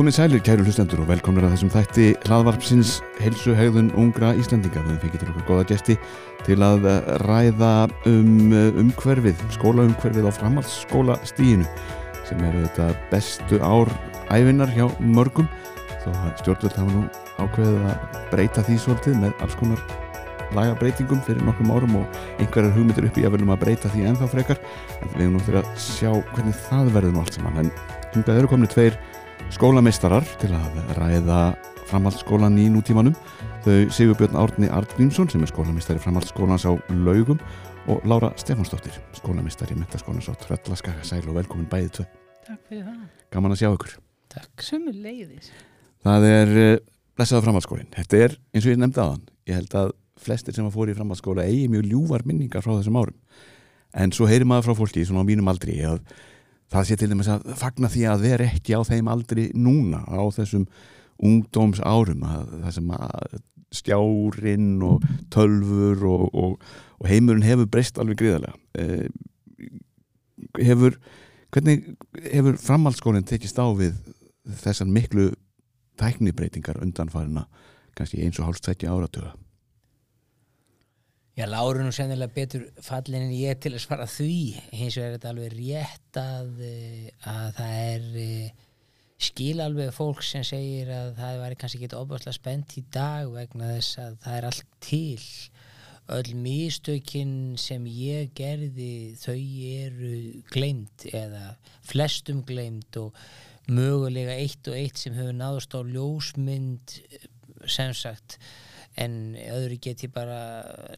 Komið sælir kæru hlustendur og velkomnir að þessum þætti hlaðvarpsins heilsu hegðun ungra Íslandinga. Við fengið til okkar goða gesti til að ræða um eh, umhverfið, skólaumhverfið á framhaldsskóla stíinu sem eru þetta bestu ár æfinar hjá mörgum. Þó stjórnvöld hafa nú ákveðið að breyta því svolítið með alls konar lagabreitingum fyrir nokkrum árum og einhverjar hugmyndir upp í að verðum að breyta því ennþá frekar. En við erum nú fyrir að sjá hvernig það verður nú allt saman. En hingað eru komni tveir skólameistarar til að ræða framhaldsskólan í nútímanum þau Sigurbjörn Árni Artgrímsson sem er skólameistari framhaldsskólans á laugum og Lára Stefánsdóttir skólameistari metaskólans á Tröllaskaka sæl og velkomin bæðið tvö Takk fyrir það. gaman að sjá ykkur Takk. Sumur leiðis. það er uh, blessaða framhaldsskólin þetta er eins og ég nefndi aðan ég held að flestir sem að fóru í framhaldsskóla eigi mjög ljúvar minningar frá þessum árum en svo heyrir maður frá fólki svona á mínum aldri að það sé til dæmis að fagna því að vera ekki á þeim aldri núna á þessum ungdóms árum að það sem að stjárin og tölfur og, og, og heimurinn hefur breyst alveg gríðarlega. Eh, hefur hvernig hefur framhaldsskólinn tekist á við þessar miklu tæknibreitingar undanfarina kannski eins og hálfst tveggja áratöga Já, Láru nú sennilega betur fallin en ég til að svara því. Hins vegar er þetta alveg rétt að, eh, að það er eh, skil alveg fólk sem segir að það væri kannski ekki ofbáslega spennt í dag vegna þess að það er allt til. Öll místökin sem ég gerði þau eru gleimt eða flestum gleimt og mögulega eitt og eitt sem hefur náðust á ljósmynd sem sagt en öðru get ég bara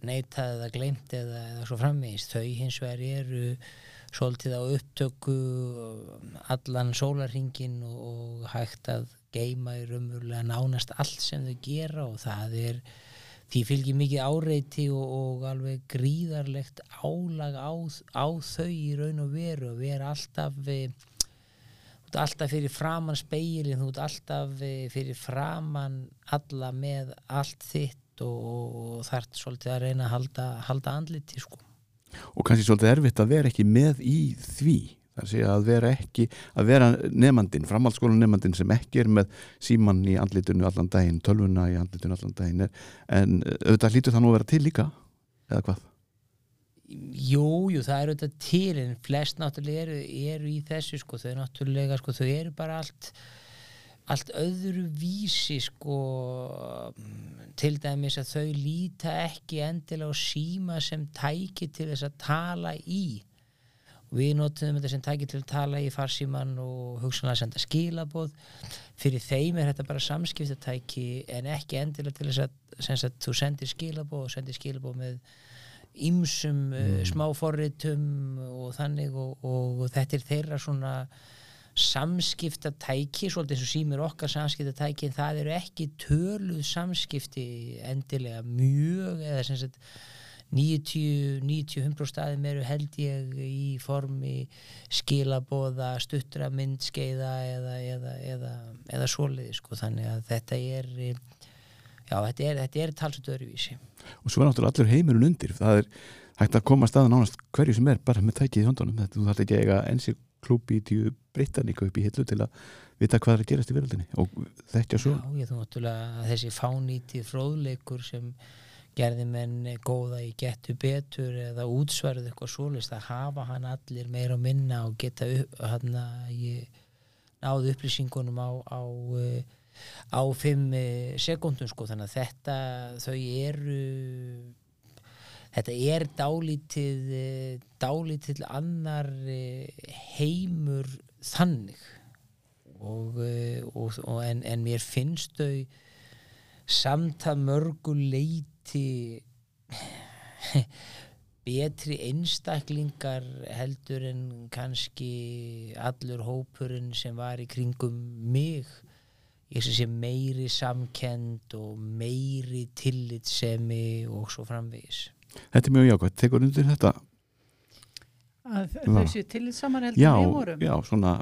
neitað eða glemt eða, eða svo framvegist þau hins vegar eru svolítið á upptöku allan sólarringin og, og hægt að geima í raunverulega nánast allt sem þau gera og það er því fylgir mikið áreiti og, og alveg gríðarlegt álag á, á þau í raun og veru og vera alltaf við þú ert alltaf fyrir framann speilin, þú ert alltaf eh, fyrir framann alla með allt þitt og, og þarf svolítið að reyna að halda, halda andliti sko. og kannski svolítið erfitt að vera ekki með í því að vera ekki að vera nefnandin, framhaldsskólan nefnandin sem ekki er með síman í andlitinu allan daginn, tölvuna í andlitinu allan daginn en auðvitað hlýtur það nú að vera til líka eða hvað? Jú, jú, það eru þetta til en flest náttúrulega eru, eru í þessu sko, þau náttúrulega, sko, þau eru bara allt allt öðru vísi sko til dæmis að þau líta ekki endilega á síma sem tæki til þess að tala í. Við notum þetta sem tæki til að tala í farsíman og hugsanlega senda skilaboð. Fyrir þeim er þetta bara samskiptatæki en ekki endilega til þess að, að þú sendir skilaboð og sendir skilaboð með ýmsum mm. smáforritum og þannig og, og þetta er þeirra svona samskiptatæki svolítið eins og símir okkar samskiptatæki það eru ekki töluð samskipti endilega mjög eða sem sagt 90-100 staðum eru held ég í formi skilabóða, stuttra myndskeiða eða, eða, eða, eða svoleiði sko þannig að þetta er já þetta er, er talsut öruvísi og svo er náttúrulega allur heimurinn undir. Það er hægt að koma að staðan ánast hverju sem er bara með tækið í höndunum. Þetta þú þarf ekki að eiga ensi klúpi í tíu britanníka upp í hillu til að vita hvað er að gerast í veröldinni og þetta svo. Já, ég þú náttúrulega þessi fánítið fróðleikur sem gerði menn góða í getu betur eða útsvarðu eitthvað svolist að hafa hann allir meira og minna og geta upp, hann að ég náðu upplýsingunum á, á á fimm sekundum sko. Þannig að þetta þau eru þetta er dálítið dálítið annar heimur þannig. Og, og, og en, en mér finnst þau samt að mörgu leiti betri einstaklingar heldur en kannski allur hópurinn sem var í kringum mig ég sé meiri samkend og meiri tillitsemi og svo framvegis. Þetta er mjög jákvæmt, tekur undir þetta? Að þau séu tillitsamar heldur Já, við vorum? já, svona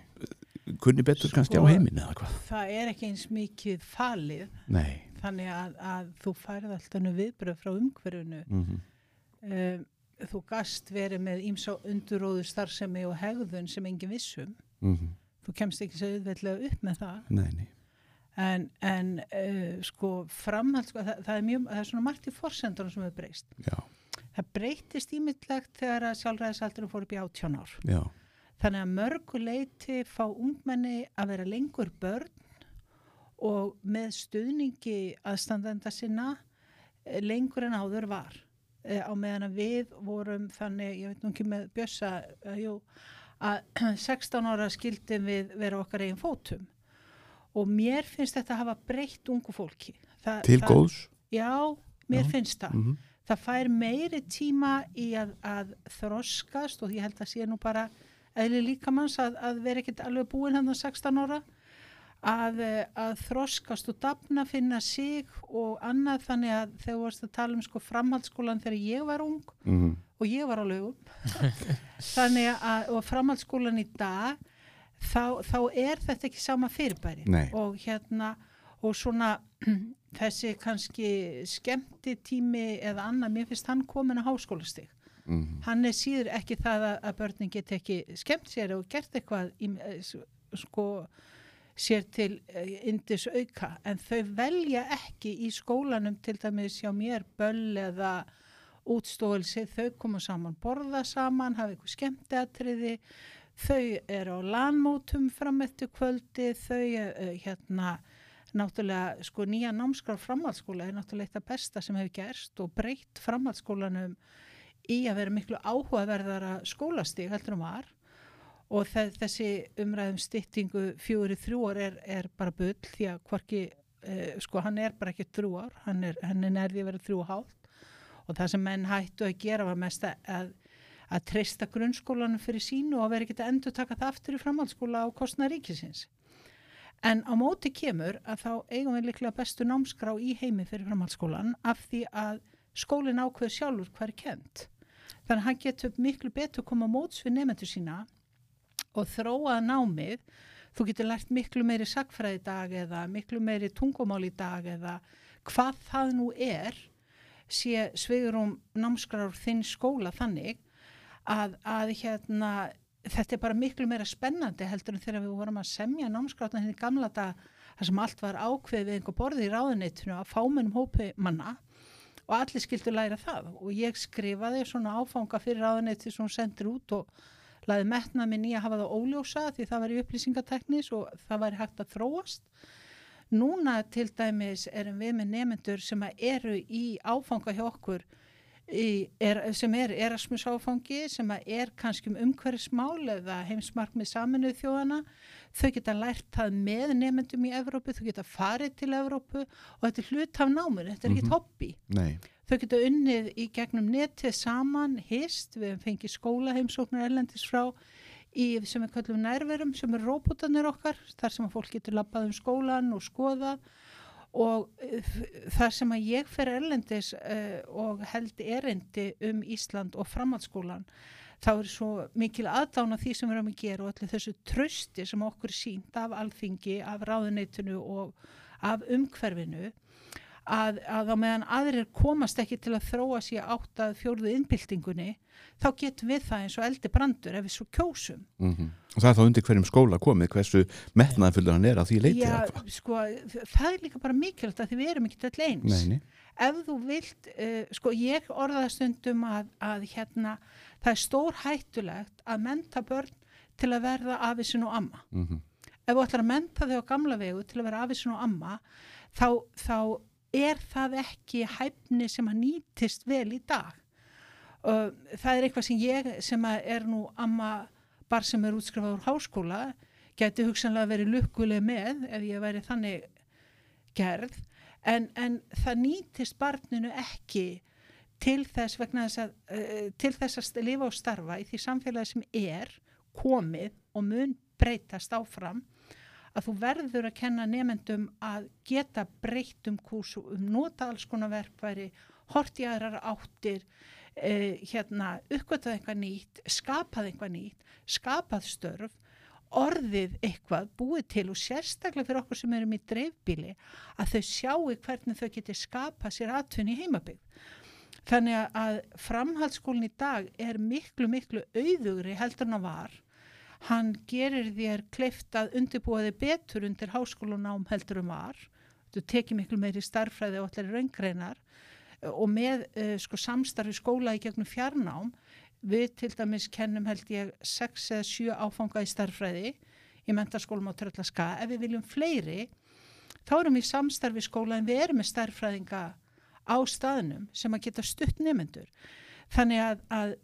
kunni betur kannski á Sko- heiminn eða hvað? Það er ekki eins mikið falið. Nei. Þannig að, að þú færð alltaf viðbröð frá umhverfunu mm -hmm. um, þú gast verið með ímsá unduróðu starfsemi og hegðun sem engin vissum Mm -hmm. þú kemst ekki svo auðveldlega upp með það. Nei, nei, en, en uh, sko framhald sko, það, það, er mjög, það er svona margt í forsendunum sem hefur breyst. Já, það breytist ímyndlegt þegar að sjálfræðisaldurinn fór upp í 18 ár. Já, þannig að mörgu leiti fá ungmenni að vera lengur börn og með stuðningi aðstandenda sinna eh, lengur en áður var. Eh, á meðan að við vorum þannig, ég veit nú ekki með bjössa uh, jú, að 16 ára skildum við vera okkar eigin fótum og mér finnst þetta að hafa breytt ungu fólki. Þa, til það- góðs? Já, mér Já. finnst það. Mm það fær meiri tíma í að, að þroskast og ég held að sé nú bara eðli líkamanns að, að vera ekkert alveg búin hann 16 ára. Að, eh, að þroskast og dafna finna sig og annað þannig að þegar þú varst að tala um sko framhaldsskólan þegar ég var ung -hmm. og ég var á lögum þannig að framhaldsskólan í dag þá, þá er þetta ekki sama fyrirbæri. Nei. og hérna og svona þessi kannski skemmti tími eða annað, mér finnst hann komin á háskólastig. Mm hann er síður ekki það að, að börnin get ekki skemmt sér og gert eitthvað í, eh, sko sér til indis auka. En þau velja ekki í skólanum til dæmis hjá mér böll eða útstólsi, þau koma saman borða saman, hafa eitthvað skemmteatriði þau eru á lanmótum fram eftir kvöldi. Þau uh, hérna náttúrulega sko nýja námskráð framhaldsskóla er náttúrulega eitt af besta sem hefur gerst og breytt framhaldsskólanum í að vera miklu áhugaverðara skólastík heldur um var. Og þe þessi umræðum styttingu fjóri þrjú ár er, er bara bull því að hvorki, eh, sko hann er bara ekki þrjú ár, hann er, er nærði að vera þrjú og hálft. Og það sem menn hættu að gera var mest að, að, treysta grunnskólanum fyrir sínu og vera ekki að endur taka það aftur í framhaldsskóla á kostna ríkisins. En á móti kemur að þá eigum við líklega bestu námskrá í heimi fyrir framhaldsskólan af því að skólinn ákveður sjálfur hvað er kent. Þannig að hann getur miklu betur koma móts við nefnendur sína og þróa námið. Þú getur lært miklu meiri sagfræði dag eða miklu meiri tungumál í dag eða hvað það nú er sé sveigurum námskrar þinn skóla þannig að, að hérna, þetta er bara miklu meira spennandi heldur en þegar við vorum að semja námskrátan henni gamla dag þar sem allt var ákveðið við einhver borði í ráðuneytinu að fámennum hópi manna og allir skildu læra það og ég skrifaði svona áfanga fyrir ráðuneyti sem hún sendir út og laði metna minn í að hafa það óljósa því það var í upplýsingateknis og það væri hægt að þróast. Núna til dæmis erum við með nefnendur sem eru í áfanga hjá okkur í, er, sem er Erasmus áfangi sem að er kannski um umhverfismál eða heimsmarkmið saminuð þjóðana þau geta lært það með nefnendum í Evrópu, þau geta farið til Evrópu og þetta er hlut af námur, þetta er ekkit Mhm. hobby. Nei, þau geta unnið í gegnum netið saman, hist, við hefum fengið skólaheimsóknar erlendis frá í sem við kallum nærverum sem er róbótanir okkar, þar sem að fólk getur labbað um skólan og skoðað og eh, þar sem að ég fer erlendis uh, og held erindi um Ísland og framhaldsskólan þá er svo mikil aðdána því sem við erum að gera og allir þessu trösti sem okkur sínt af alþingi, af ráðuneytinu og af umhverfinu að, að á meðan aðrir komast ekki til að þróa sér átt að fjórðu innbyltingunni þá getum við það eins og eldi brandur ef við svo kjósum. mm og það er þá undir hverjum skóla komið hversu metnaðfullur hann er á því leiti Já, sko, það er líka bara mikilvægt að því við erum ekki til eins. Nei, nei, ef þú vilt, uh, sko ég orðaða stundum að, að hérna það er stór hættulegt að menta börn til að verða afisin og amma. mm Ef þú ætlar að menta þau á gamla vegu til að vera afisin og amma, þá, þá er það ekki hæfni sem að nýtist vel í dag. Uh, það er eitthvað sem ég, sem er nú amma bar sem er útskrifað úr háskóla, geti hugsanlega verið lukkuleg með ef ég væri þannig gerð, en, en það nýtist barninu ekki til þess vegna þess að, uh, til þess að lifa og starfa í því samfélagi sem er komið og mun breytast áfram að þú verður að kenna nefendum að geta breytt um kús um nota alls konar verkværi hort í aðrar áttir eh, hérna, uppgötað eitthvað nýtt skapað eitthvað nýtt, skapað störf orðið eitthvað búið til og sérstaklega fyrir okkur sem erum í dreifbíli að þau sjáu hvernig þau geti skapað sér atvinni í heimabygg þannig að framhaldsskólinn í dag er miklu miklu auðugri heldur en að var hann gerir þér kleift að undirbúa þig betur undir háskólanám heldur um var. Þú tekið miklu meiri starffræði og allir raungreinar. Og með uh, sko, samstarfi skóla í gegnum fjarnám við til dæmis kennum held ég 6 eða 7 áfanga í starffræði í mentarskólum á Tröllaska. Ef við viljum fleiri þá erum við samstarfi skóla en við erum með starffræðinga á staðnum sem að geta stutt nefnendur þannig að, að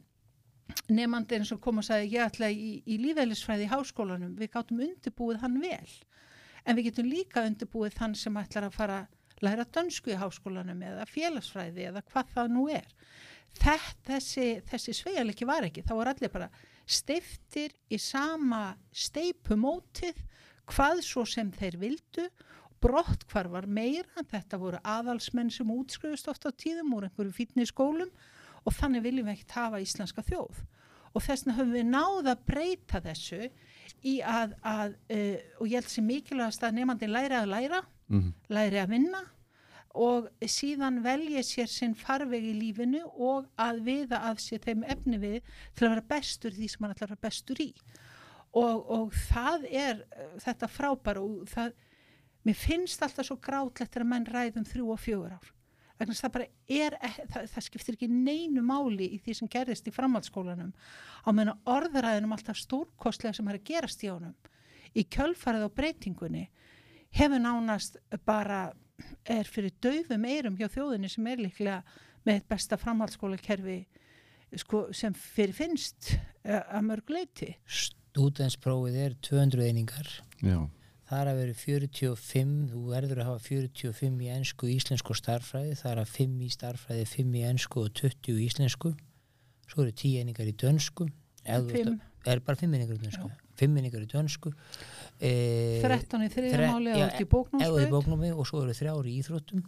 nefnandi eins og kom og sagði ég ætla í, í lífælisfræði í háskólanum. Við gáttum undirbúið hann vel. En við getum líka undirbúið þann sem ætlar að fara læra dönsku í háskólanum eða félagsfræði eða hvað það nú er. Þetta, þessi, þessi sveigalegi var ekki. Þá var allir bara steiftir í sama steipumótið hvað svo sem þeir vildu. Brott hvar var meira. Þetta voru aðalsmenn sem útskrifust ofta á tíðum úr einhverju fítni skólum og þannig viljum við ekkert hafa íslenska þjóð. Og þess vegna höfum við náða að breyta þessu í að, að uh, og ég held sem mikilvægast að nefnandi læra að læra mm -hmm. læri að vinna og síðan velja sér sinn farveg í lífinu og að viða að sér þeim efni við til að vera bestur því sem hann ætlar að vera bestur í. Og, og það er uh, þetta frábæra og það mér finnst alltaf svo grátlegt að menn ræðum þrjú og fjögur ár vegna það bara er, það, það skiptir ekki neinu máli í því sem gerðist í framhaldsskólanum á meðan orðræðinum alltaf stórkostlega sem er að gerast í ánum í kjölfarið á breytingunni hefur nánast bara er fyrir döfum eirum hjá þjóðinni sem er líklega með besta framhaldsskólakerfi sko, sem fyrir finnst uh, að mörg leiti Stúdensprófið er 200 einingar Já. Það er að vera 45 þú verður að hafa 45 í ennsku íslensku og starffræði, það er að 5 í starffræði 5 í ennsku og 20 í íslensku. Svo eru 10 einingar í dönsku. 5 er bara 5 einingar í dönsku. 5 einingar í dönsku. E, 13 í þriðamáli eða út í bóknámsveit og svo eru 3 ári í íþróttum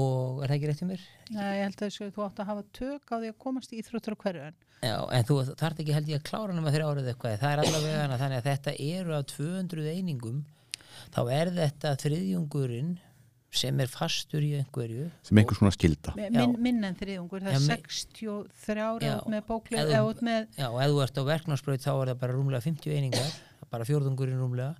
og er það ekki rétt í mér? Nei, ég held að þessu, þú átt að hafa tök á því að komast í íþróttur á hverju en Já, en þú þarf ekki held ég að klára með þrjá árið eitthvað, það er allavega hana þannig að þetta eru af 200 einingum þá er þetta þriðjungurinn sem er fastur í einhverju sem einhver svona skilda Min, minn en þriðjungur, það er 63 ára út með bóklið eða út með Já, og ef þú ert á verknámsbröð þá er það bara rúmlega 50 einingar bara fjórðungurinn rúmlega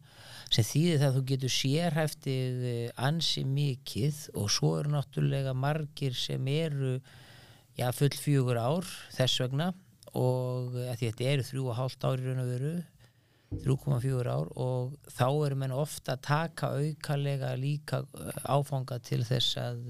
sem þýðir það að þú getur sérhæftið ansi mikið og svo eru náttúrulega margir sem eru já, full fjögur ár þess vegna og þetta eru þrjú og hálft ári raun og veru 3,4 ár og þá eru menn ofta að taka aukalega líka áfanga til þess að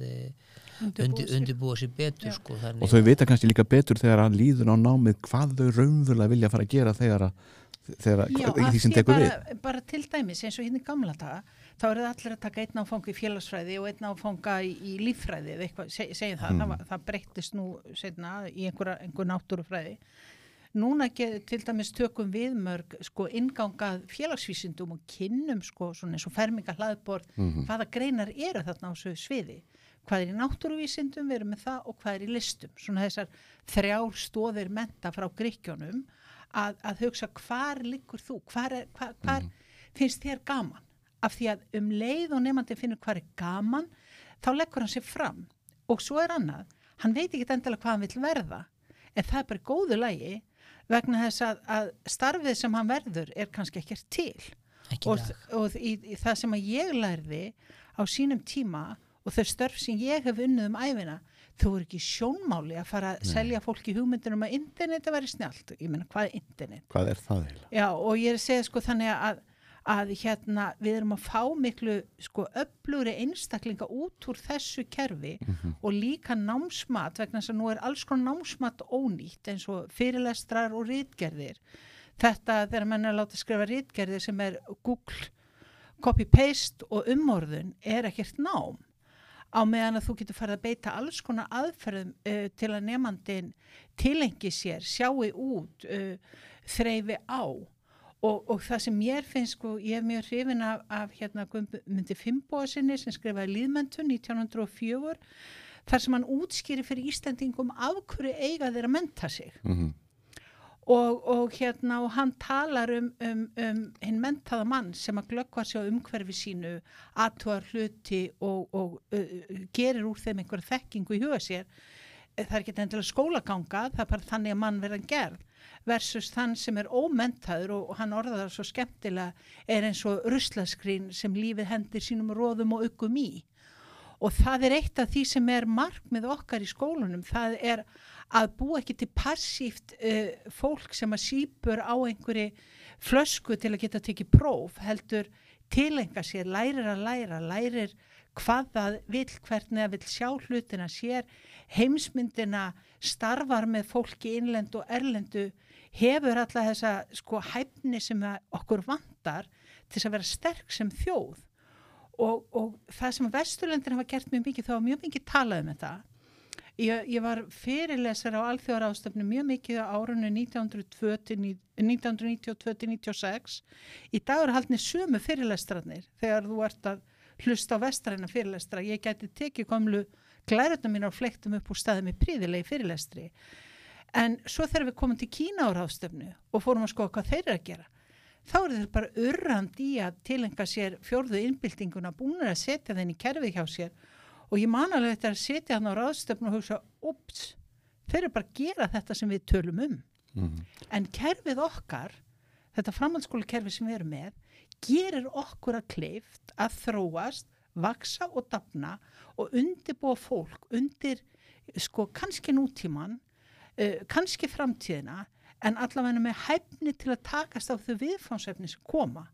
undirbúa, undirbúa sér betur sko, og þau vita kannski líka betur þegar að líður á námið hvað þau raunverulega vilja fara að gera þegar að þegar, Já, í því sem tekur bara, við bara til dæmis eins og hérna í gamla daga þá eru það allir að taka einn áfanga í félagsfræði og einn áfanga í, í líffræði eitthvað, seg, segjum það, Mm. það, það breyttist nú setna í einhverja einhver náttúrufræði núna get, til dæmis tökum við mörg sko ingangað félagsvísindum og kynnum sko svona eins og ferminga hlaðbord Mhm. hvaða greinar eru þarna á þessu sviði hvað er í náttúruvísindum, við erum með það og hvað er í listum, svona þessar þrjár stóðir menta frá gríkjónum að, að hugsa hvar liggur þú, hvar, er, hvar, hvar finnst þér gaman? Af því að um leið og nefandi finnur hvar er gaman þá leggur hann sér fram. Og svo er annað, hann veit ekki endilega hvað hann vill verða en það er bara góðu lægi vegna þess að, að starfið sem hann verður er kannski ekkert til. Ekki og, og í, í það sem að ég lærði á sínum tíma og þau störf sem ég hef unnið um æfina þau voru ekki sjónmáli að fara að selja fólki hugmyndunum að interneti væri snjált ég meina hvað er internet? Hvað er það eiginlega? Já, og ég er að segja sko þannig að, að hérna við erum að fá miklu sko öflugri einstaklinga út úr þessu kerfi og líka námsmat vegna þess að nú er alls konar námsmat ónýtt eins og fyrirlestrar og rítgerðir. Þetta þegar menn er að láta skrifa rítgerðir sem er Google copy-paste og umorðun er ekkert nám á meðan að þú getur farið að beita alls konar aðferðum uh, til að nefnandin tilengi sér, sjáu út, uh, þreyfi á. Og, og það sem mér finnst sko, ég er mjög hrifin af, af hérna myndi Fimboa sinni sem skrifaði Líðmentun 1904 þar sem hann útskýri fyrir Íslandingum af hverju eiga þeir að menta sig. Mm og, og hérna og hann talar um, um, um hinn mentaða mann sem að glöggva sig á umhverfi sínu aðtúar hluti og, og uh, gerir úr þeim einhverja þekkingu í huga sér. Eh, það er ekki endilega skólaganga, það er bara þannig að mann verðan gerð versus þann sem er ómentaður og, og hann orðaðar svo skemmtilega er eins og ruslaskrín sem lífið hendir sínum róðum og uggum í. Og það er eitt af því sem er markmið okkar í skólunum, það er að búa ekki til passíft uh, fólk sem að sípur á einhverju flösku til að geta tekið próf, heldur tilenga sér, lærir að læra, lærir hvað það vil, hvernig það vil sjá hlutina sér, heimsmyndina starfar með fólki innlend og erlendu, hefur alla þessa sko hæfni sem okkur vandar til að vera sterk sem þjóð. Og, og það sem Vesturlöndin hafa gert mjög mikið, þá mjög mikið talað um þetta Ég, ég var fyrirlesar á alþjóðar ástöfnu mjög mikið á árunni 1992-96. Í dag eru haldni sömu fyrirlestrarnir þegar þú ert að hlusta á vestræna fyrirlestra. Ég gæti tekið komlu glærutna mín á flektum upp úr staðið með príðilegi fyrirlestri. En svo þegar við komum til Kína ára ástöfnu og fórum að skoða hvað þeir eru að gera, þá eru þeir bara urrand í að tilenga sér fjórðu innbyltinguna, búin að setja þenni kerfið hjá sér og ég man alveg þetta að setja hann á ráðstöfn og hugsa, ups, þeir eru bara að gera þetta sem við tölum um mm. en kerfið okkar þetta framhaldsskóla kerfið sem við erum með gerir okkur að kleift að þróast, vaksa og dafna og undirbúa fólk undir, sko, kannski nútíman uh, kannski framtíðina en allavega með hæfni til að takast á þau viðfánsefni sem koma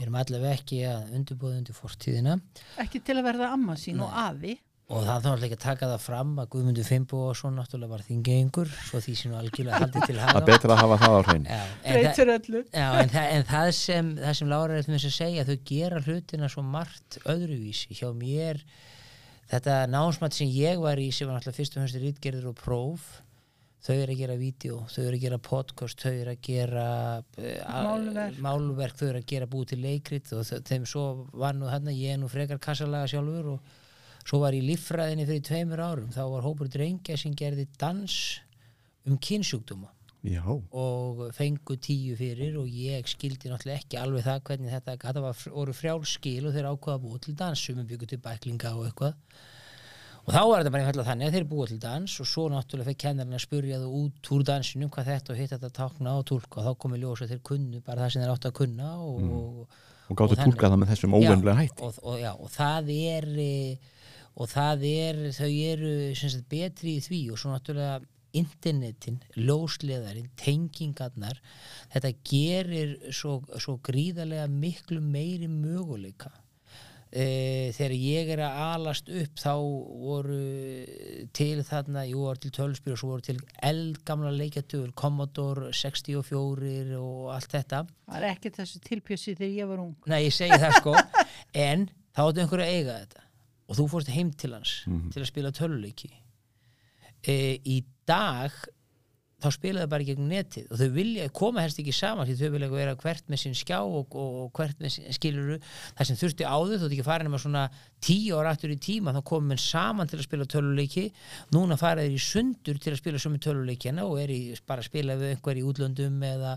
Við erum allavega ekki að undirbúða undir fortíðina. Ekki til að verða amma sín Nei. og afi. Og það þá er ekki að taka það fram að Guðmundur Fimbo og svo náttúrulega var þingengur svo því sem algjörlega haldið til hafa. Það er betra að hafa það á hrein. Breytur öllu. Já, en, það, en það sem, það sem Lára er með að segja, þau gera hlutina svo margt öðruvísi. Hjá mér, þetta námsmatt sem ég var í sem var náttúrulega fyrst og hönstur ítgerður og próf þau eru að gera vídeo, þau eru að gera podcast, þau eru að gera uh, málverk. málverk, þau eru að gera búið til leikrit og þeim svo var nú hérna, ég er nú frekar kassalaga sjálfur og svo var ég líffræðinni fyrir tveimur árum, þá var hópur drengja sem gerði dans um kynnsjúkduma Já. og fengu tíu fyrir og ég skildi náttúrulega ekki alveg það hvernig þetta, þetta var, voru frjálskil og þeir ákvaða búið til dans, sem er byggjað til bæklinga og eitthvað og þá var þetta bara einfallega þannig að þeir búið til dans og svo náttúrulega fekk kennarinn að spurja þú út úr dansinu hvað þetta og hitt þetta takna og tólka og þá komið ljósa þeir kunnu bara það sem þeir átt að kunna og, mm. og, og gáttu tólka það með þessum óvenlega hætti. og, og það er og það er þau eru sagt, betri í því og svo náttúrulega internetin, ljósleðarinn tengingarnar þetta gerir svo, svo gríðarlega miklu meiri möguleika E, þegar ég er að alast upp þá voru til þarna, jú var til tölspil og svo voru til eldgamla leikjartöfur Commodore 64 og allt þetta. Það er ekki þessu tilpjössi þegar ég var ung. Nei, ég segi það sko. En þá áttu einhverju að eiga þetta. Og þú fórst heim til hans mm -hmm. til að spila töluleiki e, Í dag þá spila það bara gegn netið og þau vilja koma helst ekki saman því þau vilja vera hvert með sín skjá og, og, og hvert með sín skiluru það sem þurfti áður, þú ert ekki farin með svona tíu ára aftur í tíma, þá komum við saman til að spila töluleiki, núna fara þeir í sundur til að spila sömu töluleikina og er í, bara að spila við einhver í útlöndum eða,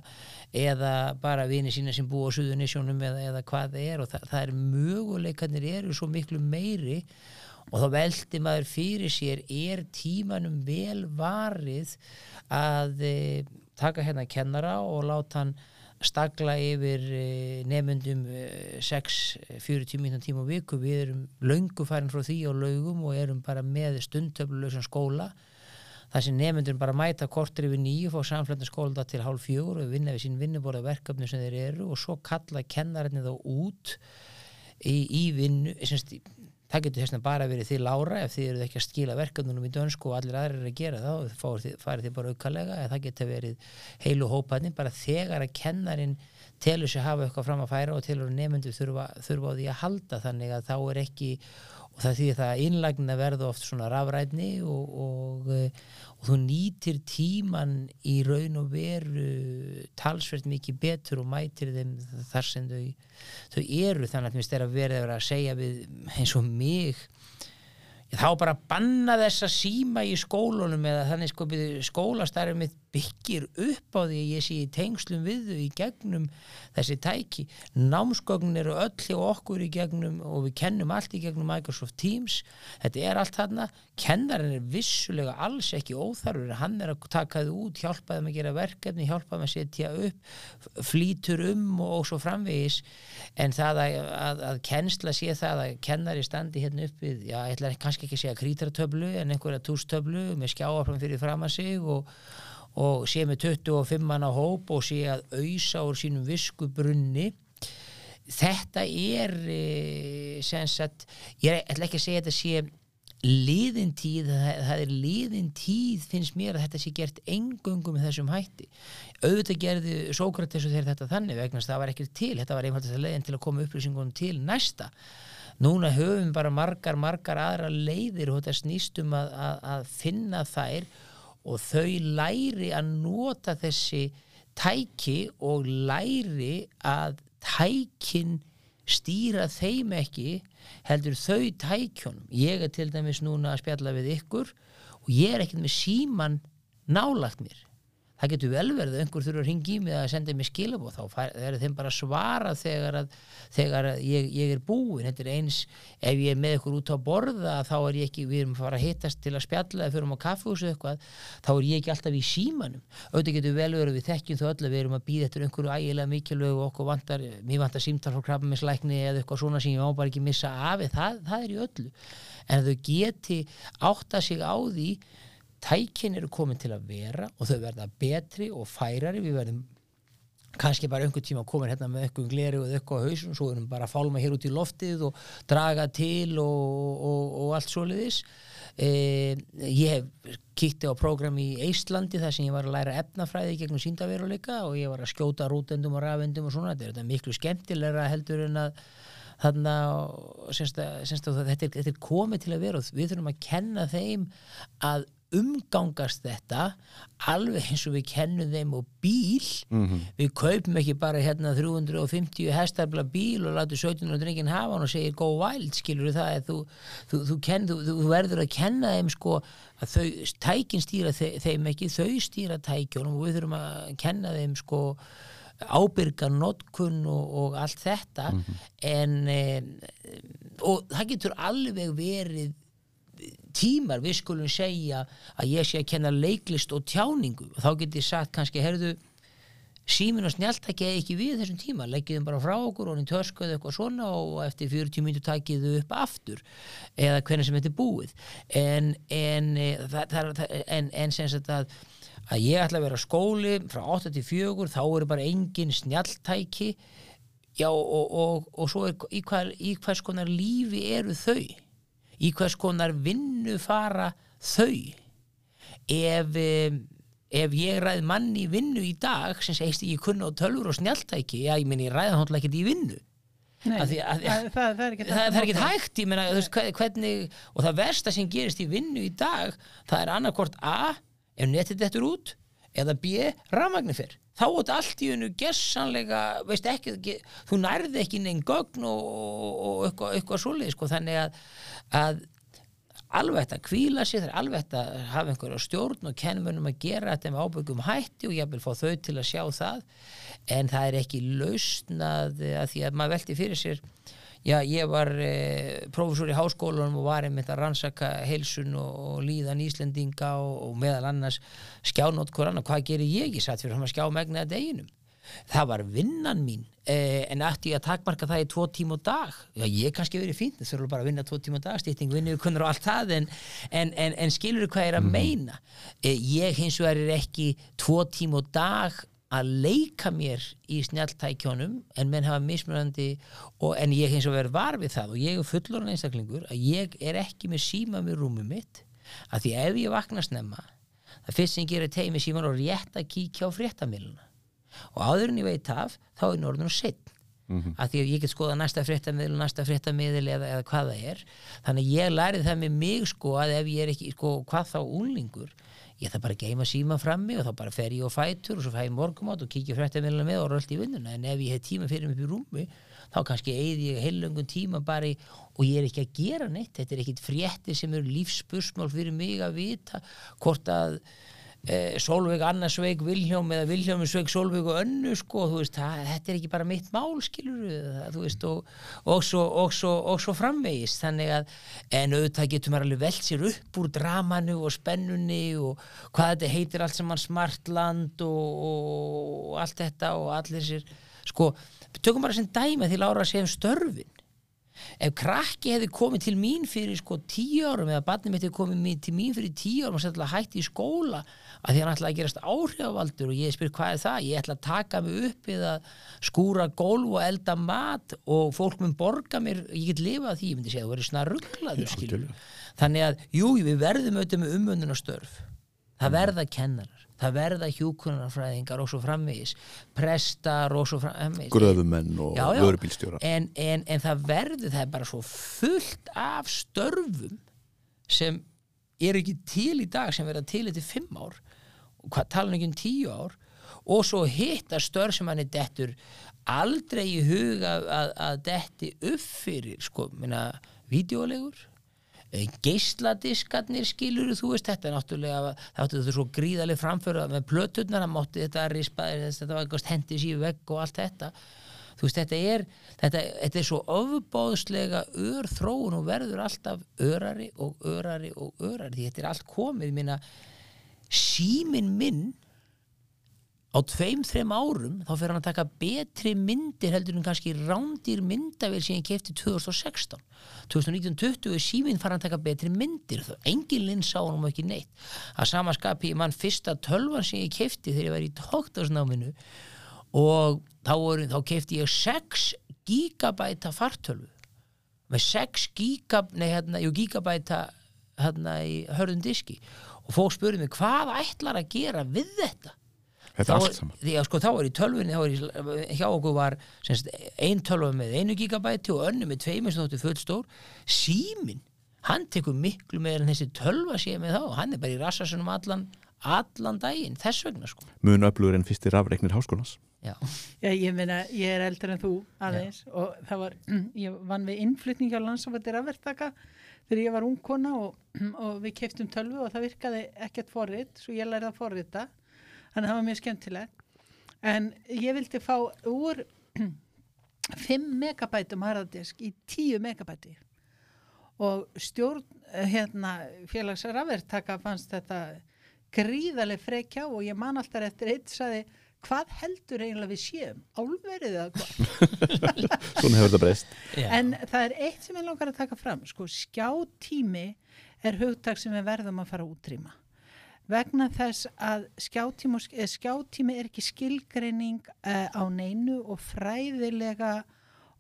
eða bara vini sína sem búa á suðunisjónum eða, eða hvað það er og það, það er möguleikarnir eru svo miklu meiri og þá veldi maður fyrir sér er tímanum vel varið að e, taka hérna kennara og láta hann stagla yfir e, nefnundum e, 6-40 mínúna tíma á viku? Við erum laungufærin frá því á laugum og erum bara með stundtöflulösan skóla. Það sem nefnundur bara mæta kortur yfir nýju fá samflöndin skóla til hálf fjögur og vinna við sín vinnuborða verkefni sem þeir eru og svo kalla kennarinn þá út í, í vinnu semst það getur þess að bara verið því lára ef þið eruð ekki að skila verkefnunum í dönsku og allir aðrir að gera og farið þið bara aukalega eða það getur verið heilu hópaðin bara þegar að kennarin telur sér hafa eitthvað fram að færa og telur nefndu þurfa, þurfa á því að halda þannig að þá er ekki og það það að innlægna verða oft svona rafræðni og, og, og þú nýtir tíman í raun og veru talsvert mikið betur og mætir þeim þar sem þau, þau eru. Þannig að mér er að verða að segja við eins og mig þá bara banna þessa síma í skólunum eða þannig sko skólastarfið mitt byggir upp á því að ég sé í tengslum við þau í gegnum þessi tæki. Námsgögnin eru öll hjá okkur í gegnum og við kennum allt í gegnum Microsoft Teams. Þetta er allt þarna. Kennarinn er vissulega alls ekki óþarfur. Hann er að taka þau út, hjálpa þeim að gera verkefni hjálpa þeim að setja upp flýtur um og, og svo framvegis. En það að, að, að kennsla sé það að kennari standi hérna upp við, já, ég ætla kannski ekki að segja krítartöflu en einhverja tústöflu með skjáafram fyrir fram að sig og, og sé með 25 manna hóp og sé að auðsa úr sínum viskubrunni. Þetta er e, sagt, ég ætla ekki að segja þetta sé liðin tíð, það, það er liðin tíð finnst mér að þetta sé gert engungum með þessum hætti. Auðvitað gerði Sókrates og þeir þetta þannig vegna það var ekkert til, þetta var einfalt að leiðin til að koma upplýsingunum til næsta. Núna höfum bara margar, margar aðra leiðir og þetta snýstum að, að, að finna þær og þau læri að nota þessi tæki og læri að tækin stýra þeim ekki heldur þau tækjónum ég er til dæmis núna að spjalla við ykkur og ég er ekkert með síman nálagt mér það getur vel verið að einhver þurfa að ringi í mig að senda mér skilabóð þá er þeim bara svara þegar, að, þegar að ég, ég er búin þetta er eins, ef ég er með ykkur út á borða þá er ég ekki, við erum að fara að hittast til að spjalla eða fyrir um á kaffehúsu eitthvað. Þá er ég ekki alltaf í símanum. Auðvitað getur vel verið við þekkjum þó öll að við erum að býða eftir einhverju ægilega mikilvæg og okkur vantar, mér vantar símtar frá krabbaminslækni eða eitthvað svona sem ég má bara ekki missa af það, það tækin eru komin til að vera og þau verða betri og færari. Við verðum kannski bara einhvern tíma komin hérna með eitthvað gleri og eitthvað á hausun svo erum bara að fálma hér út í loftið og draga til og, og, og allt svoleiðis. E, ég hef kíkti á program í Íslandi þar sem ég var að læra efnafræði gegnum síndaveruleika og ég var að skjóta rútendum og rafendum og svona, þetta er miklu skemmtilegra heldur en að þannig að er, þetta er komið til að vera og við þurfum að kenna þeim að umgangast þetta alveg eins og við kennum þeim og bíl mm -hmm. við kaupum ekki bara hérna 350 hestarbla bíl og látu 17 og drengin hafa hann og segir go wild skilur það þú, þú, þú, kenn, þú verður að kenna þeim sko að þau, tækin stýra þeim ekki þau stýra tækjónum og við þurfum að kenna þeim sko ábyrga notkun og, og allt þetta mm -hmm. en e, og það getur alveg verið tímar við skulum segja að ég sé að kenna leiklist og tjáningu. Og þá getur ég sagt kannski, herðu símin og snjáltæki eða ekki við þessum tíma leggjum bara frá okkur og hann törskuðu eitthvað svona og eftir 40 minnur takiðu upp aftur eða hvernig sem þetta er búið. En en, e, það, það, en, en sem sagt að að ég ætla að vera skóli frá 8 til 4 þá eru bara engin snjáltæki já og, og, og svo er í, hver, í hvers konar lífi eru þau í hvers konar vinnu fara þau? Ef, ef ég ræð manni vinnu í dag sem segist ekki kunna á tölfur og snjáltæki já ég minn ég ræða hóndla ekki í vinnu. Nei, að að, að, það, það er ekki það, það er ekki hægt ég meina hvernig og það versta sem gerist í vinnu í dag það er annarkort A ef netið dettur út eða B rafmagnir fyrr þá er allt í unnu gessanlega veist ekki, ekki þú nærði ekki neinn gögn og, og eitthvað, eitthvað svolítið sko þannig að, að alveg þetta kvíla sér, alveg þetta hafa einhverja stjórn og kennmönum að gera þetta með ábyggum hætti og ég vil fá þau til að sjá það. En það er ekki lausnað að því að maður veldi fyrir sér Já, ég var eh, profesor í háskólanum og var einmitt að rannsaka heilsun og, og líðan Íslendinga og, og meðal annars skjánótt hver annar, hvað gerir ég? Ég satt fyrir að skjá megnaða deginum. Það var vinnan mín, eh, en ætti ég að takmarka það í tvo tíma og dag. Já, ég kannski verið fínt, það þurfa bara að vinna tvo tíma og dag, stýtting, vinnu, kunnar og allt það, en, en, en, en skilur þú hvað ég er að mm. meina? Eh, ég hins vegar er ekki tvo tíma og dag að leika mér í snjáltækjónum en menn hafa mismunandi og, en ég hins og verður var við það og ég er fullorinn einstaklingur að ég er ekki með síma með rúmum mitt að því ef ég vakna snemma það fyrst sem ég gerir teimi síman og rétt að kíkja á fréttamiluna og áður en ég veit af þá er norðun og sitt mm -hmm. að því að ég get skoða næsta fréttamil næsta fréttamil eða, eða hvað það er. Þannig ég lærið það með mig sko að ef ég er ekki, sko hvað þá úlingur ég þarf bara að geima síma frammi og þá bara fer ég og fætur og svo fæ ég morgumátt og kíkja fréttamilina með og röldi í vinnuna. En ef ég hef tíma fyrir mig upp í rúmi þá kannski eigði ég heilöngun tíma bara í, og ég er ekki að gera neitt. Þetta er ekkit frétti sem eru lífspursmál fyrir mig að vita hvort að eh, Solveig Annarsveig Vilhjóm eða Vilhjómi Sveig Solveig og önnu sko, þú veist, það, þetta er ekki bara mitt mál skilur þú veist og, og, svo, og, svo, og svo framvegist þannig að, en auðvitað getur maður alveg velt sér upp úr dramanu og spennunni og hvað þetta heitir allt saman smartland og, allt þetta og allir sér, sko tökum bara sem dæma til ára að segja um störfin. Ef krakki hefði komið til mín fyrir sko tíu árum eða barnið mitt hefði komið til mín fyrir tíu árum og sættilega hætti í skóla að því hann ætlaði að gerast áhrifavaldur og ég spyr hvað er það, ég ætla að taka mig upp eða skúra gólf og elda mat og fólk mun borga mér ég get lifað því, ég myndi segja, það verður svona rugglaður þannig að jú, við verðum auðvitað með umöndunastörf það verða kennarar það verða hjúkunarfræðingar og svo framvegis prestar og svo framvegis. Gröfumenn og vörubílstjórar. En, en, en það verður, það er bara svo fullt af störfum sem er ekki til í dag sem verða til eftir fimm ár og hvað tala ekki um tíu ár og svo hitta störf sem hann er dettur aldrei í huga að, að detti upp fyrir sko, minna, vídeolegur Eh, geisladiskarnir skilur þú veist þetta er náttúrulega það áttu þetta svo gríðaleg framföru með plöturnar, það mátti þetta rispa þetta var eitthvað hendis í vegg og allt þetta. Þú veist þetta er þetta, þetta er svo ofbóðslega ör þróun og verður alltaf örari og örari og örari. Þetta er allt komið, minna símin minn á tveim, þreim árum þá fyrir hann að taka betri myndir heldur en kannski rándir myndavél sem ég kefti 2016 2019-20 síminn fara að taka betri myndir þá engin linn sá hann ekki neitt. Að samaskapi mann fyrsta tölvan sem ég kefti þegar ég var í tóktarsnáminu og þá, voru, þá kefti ég 6 gigabæta fartölvu. Með 6 gigab, nei, hérna, gigabæta hérna í hörðum diski og fólk spurði mig hvað ætlar að gera við þetta? Þetta er allt saman. því að sko þá er í tölvunni þá er í, hjá okkur var semst, ein tölva með einu gigabæti og önnu með tveimur sem þóttu full stór símin, hann tekur miklu meira en þessi tölva sé með þá. Hann er bara í rassasunum allan allan daginn, þess vegna sko. Mun öflugur en fyrstir afreiknir háskólans. Já, Já, ég meina, ég er eldri en þú aðeins og það var, ég vann við innflutning á landsafættir afvertaka þegar ég var ung kona og, og við keftum tölvu og það virkaði ekkert forrit, svo ég lærði að forrita, þannig að það var mjög skemmtilegt. En ég vildi fá úr 5 megabætum harðadisk í 10 megabæti og stjórn hérna, félags rafvertaka fannst þetta gríðaleg frekjá og ég man alltaf eftir eitt saði hvað heldur eiginlega við séum? Álverið eða hvað? Svona hefur þetta breyst. En það er eitt sem ég langar að taka fram sko skjátími er hugtak sem við verðum að fara að útrýma. Vegna þess að skjátími, eh, skjátími er ekki skilgreining uh, á neinu og fræðilega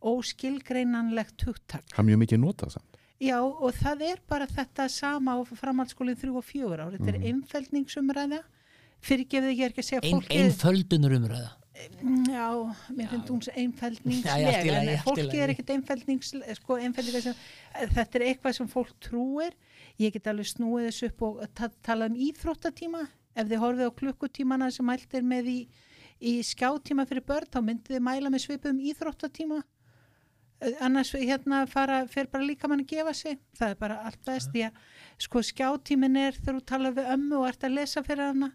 óskilgreinanlegt hugtak. Það er mjög mikið notað samt. Já og það er bara þetta sama á framhaldsskólinn 3 og 4 ár. Þetta er einfeldningsumræða. Fyrir gefið ég er ekki að segja fólki... einföldunur umræða. Já, mér finnst hún lagi, en fólki er ekkert einfeldningslega, sko, einfeldninga sem... Þetta er eitthvað sem fólk trúir. Ég get alveg snúið þessu upp og ta tala um íþróttatíma. Ef þið horfið á klukkutímana sem mælt er með í, í skjátíma fyrir börn, þá myndið þið mæla með svipum íþróttatíma. Eh, annars hérna fara, fer bara líka mann að gefa sig. Það er bara allt best að sko skjátímin er þegar þú talar við ömmu og ert að lesa fyrir hana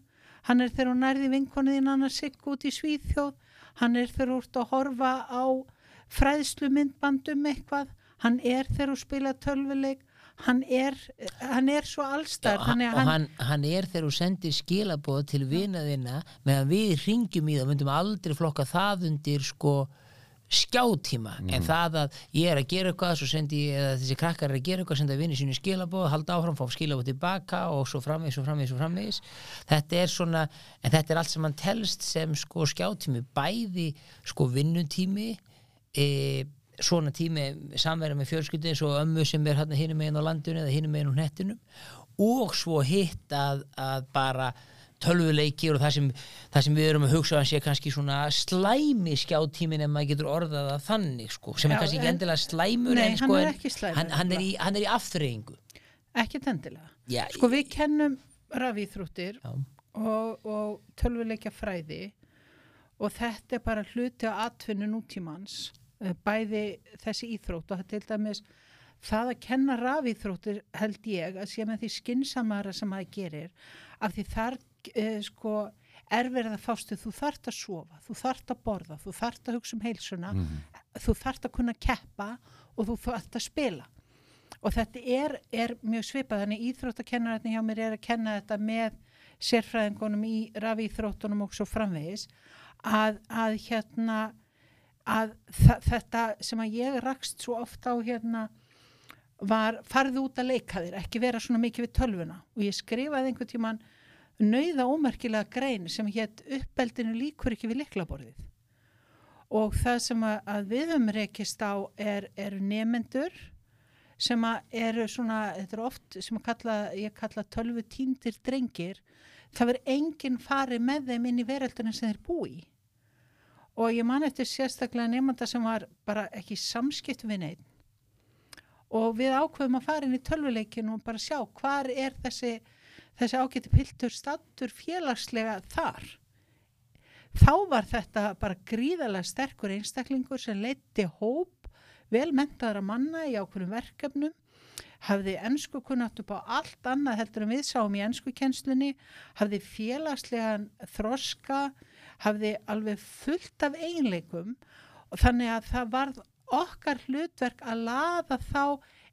hann er þegar þú nærði vinkonuðin hann að sigga út í Svíþjóð. Hann er þegar þú ert að horfa á fræðslu myndbandum eitthvað. Hann er þegar þú spila tölvuleik. Hann er, hann er svo allstar Já, að hann, hann, hann er þegar þú sendir skilaboð til vinaðina meðan við ringjum í það myndum aldrei flokka það undir sko skjátíma en það að ég er að gera eitthvað svo sendi ég, eða þessi krakkar er að gera eitthvað senda vinni sínu skilaboð, halda áfram, fá skilaboð tilbaka og svo framvegis og framvegis og framvegis. Þetta er svona, en þetta er allt sem hann telst sem sko skjátími bæði sko vinnutími e, svona tími samverða með fjölskyldu eins og ömmu sem er hérna meginn á landinu eða hinum meginn á hnettinum og svo hitt að, að bara tölvuleikir og það sem, það sem við erum að hugsa að sé kannski svona slæmi skjátímin ef maður getur orðað það þannig sko, sem Já, er kannski ekki en- endilega slæmur Nei, en, hann sko, er en ekki slæmur, hann, hann, er í, hann er í afþreyingu. Ekki tendilega Já, sko við kennum rafíþrúttir og, og tölvuleikja fræði og þetta er bara hluti á atvinnu nútímans eh, bæði þessi íþrótt og það til dæmis það að kenna rafíþróttir held ég að sé með því skinsamara sem maður gerir af því þar uh, sko erfið að fástu, þú þarft að sofa þú þarft að borða, þú þarft að hugsa um heilsuna, Mhm. þú þarft að kunna keppa og þú þarft að spila og þetta er, er mjög svipað, þannig íþróttakennararnir hjá mér er að kenna þetta með sérfræðingunum í rafíþróttunum og svo framvegis að, að hérna að þetta sem að ég rakst svo oft á hérna var farðu út að leika þér, ekki vera svona mikið við tölvuna og ég skrifaði einhvern tíman nauða ómerkilega grein sem hétt uppeldinu líkur ekki við liklaborðið og það sem að, við höfum rekist á er, er nefendur sem að eru svona, þetta er oft sem kalla, ég kalla tölvu tíndir drengir, það verður enginn farið með þeim inn í veröldunum sem þeir búi og ég man eftir sérstaklega nefnda sem var bara ekki samskipt við neitt og við ákveðum að fara inn í tölvuleikin og bara sjá hvar er þessi, þessi ágæti piltur stattur félagslega þar. Þá var þetta bara gríðalega sterkur einstaklingur sem leiti hóp velmentaðara manna í ákveðum verkefnum, hafði ennsku kunnat upp á allt annað heldur en við sáum í ennsku kjenslunni, hafði félagslegan þroska, hafði alveg fullt af eiginleikum og þannig að það varð okkar hlutverk að laða þá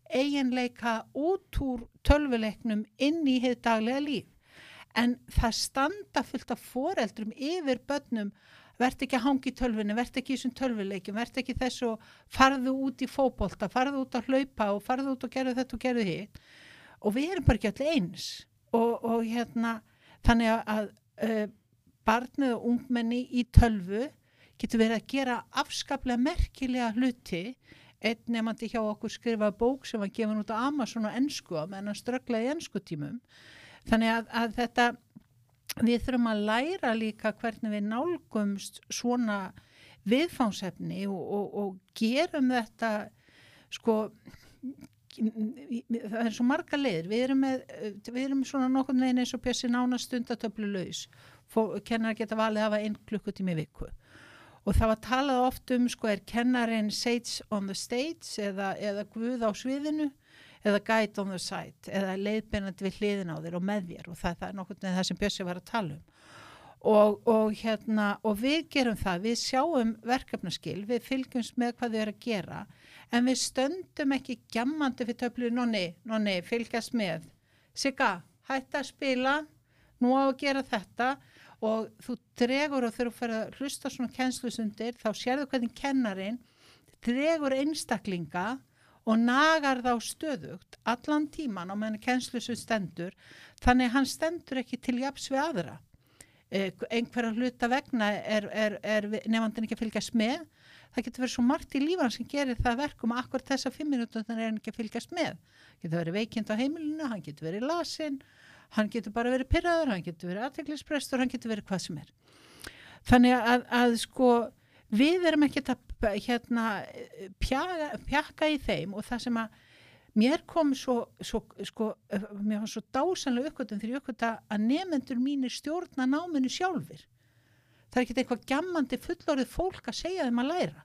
eiginleika út úr tölvuleiknum inn í hitt daglega líf. En það standa fullt af foreldrum yfir börnum, verð ekki að hangi í tölvunni, verð ekki í þessum tölvuleikum, verð ekki þessu farðu út í fótbolta, farðu út að hlaupa og farðu út og gerðu þetta og gerðu hitt. Og við erum bara ekki allir eins. Og, og hérna, þannig að uh, barnið og ungmenni í tölvu getur verið að gera afskaplega merkilega hluti einn nefandi hjá okkur skrifaði bók sem var gefin út á Amazon og ennsku menn hann strögglaði í ennsku tímum. Þannig að, að þetta við þurfum að læra líka hvernig við nálgumst svona viðfánsefni og, og, og gerum þetta sko það er svo marga leiðir. Við erum með, við erum svona nokkurn veginn eins og bjössi nána stundatöflu laus kennar geta valið að hafa einn klukkutími viku og það var talað oft um sko er kennarinn Sage on the stage eða, eða Guð á sviðinu eða Guide on the side eða leiðbeinandi við hliðin á þér og með þér og það, það er nokkurn veginn það sem Bjössi var að tala um. Og, og hérna og við gerum það, við sjáum verkefnaskil, við fylgjumst með hvað þau eru að gera en við stöndum ekki gjammandi fyrir töflu nonni, nonni, fylgjast með. Sigga, hætti að spila nú á að gera þetta og þú dregur og þegar þú fyrir að hlusta svona kennslusundir þá sérðu hvernig kennarin dregur einstaklinga og nagar þá stöðugt allan tíman á meðan kennslusund stendur þannig hann stendur ekki til japs við aðra. Eh, einhverja hluta vegna er, er, er nefndin ekki að fylgjast með. Það getur verið svo margt í lífan sem gerir það verkum akkur þessa fimm minútur er hann ekki að fylgjast með. Getur verið veikind á heimilinu, hann getur verið lasin hann getur bara verið pyrraður, hann getur verið aðteglisprestur, hann getur verið hvað sem er. Þannig að, að sko við erum ekki að hérna, pjaka, pjaka í þeim og það sem að mér kom svo, svo sko, mér var svo dásanlega þegar ég uppgöta að nefnendur mínir stjórna náminu sjálfur. Það er ekki eitthvað gammandi fullorðið fólk að segja þeim að læra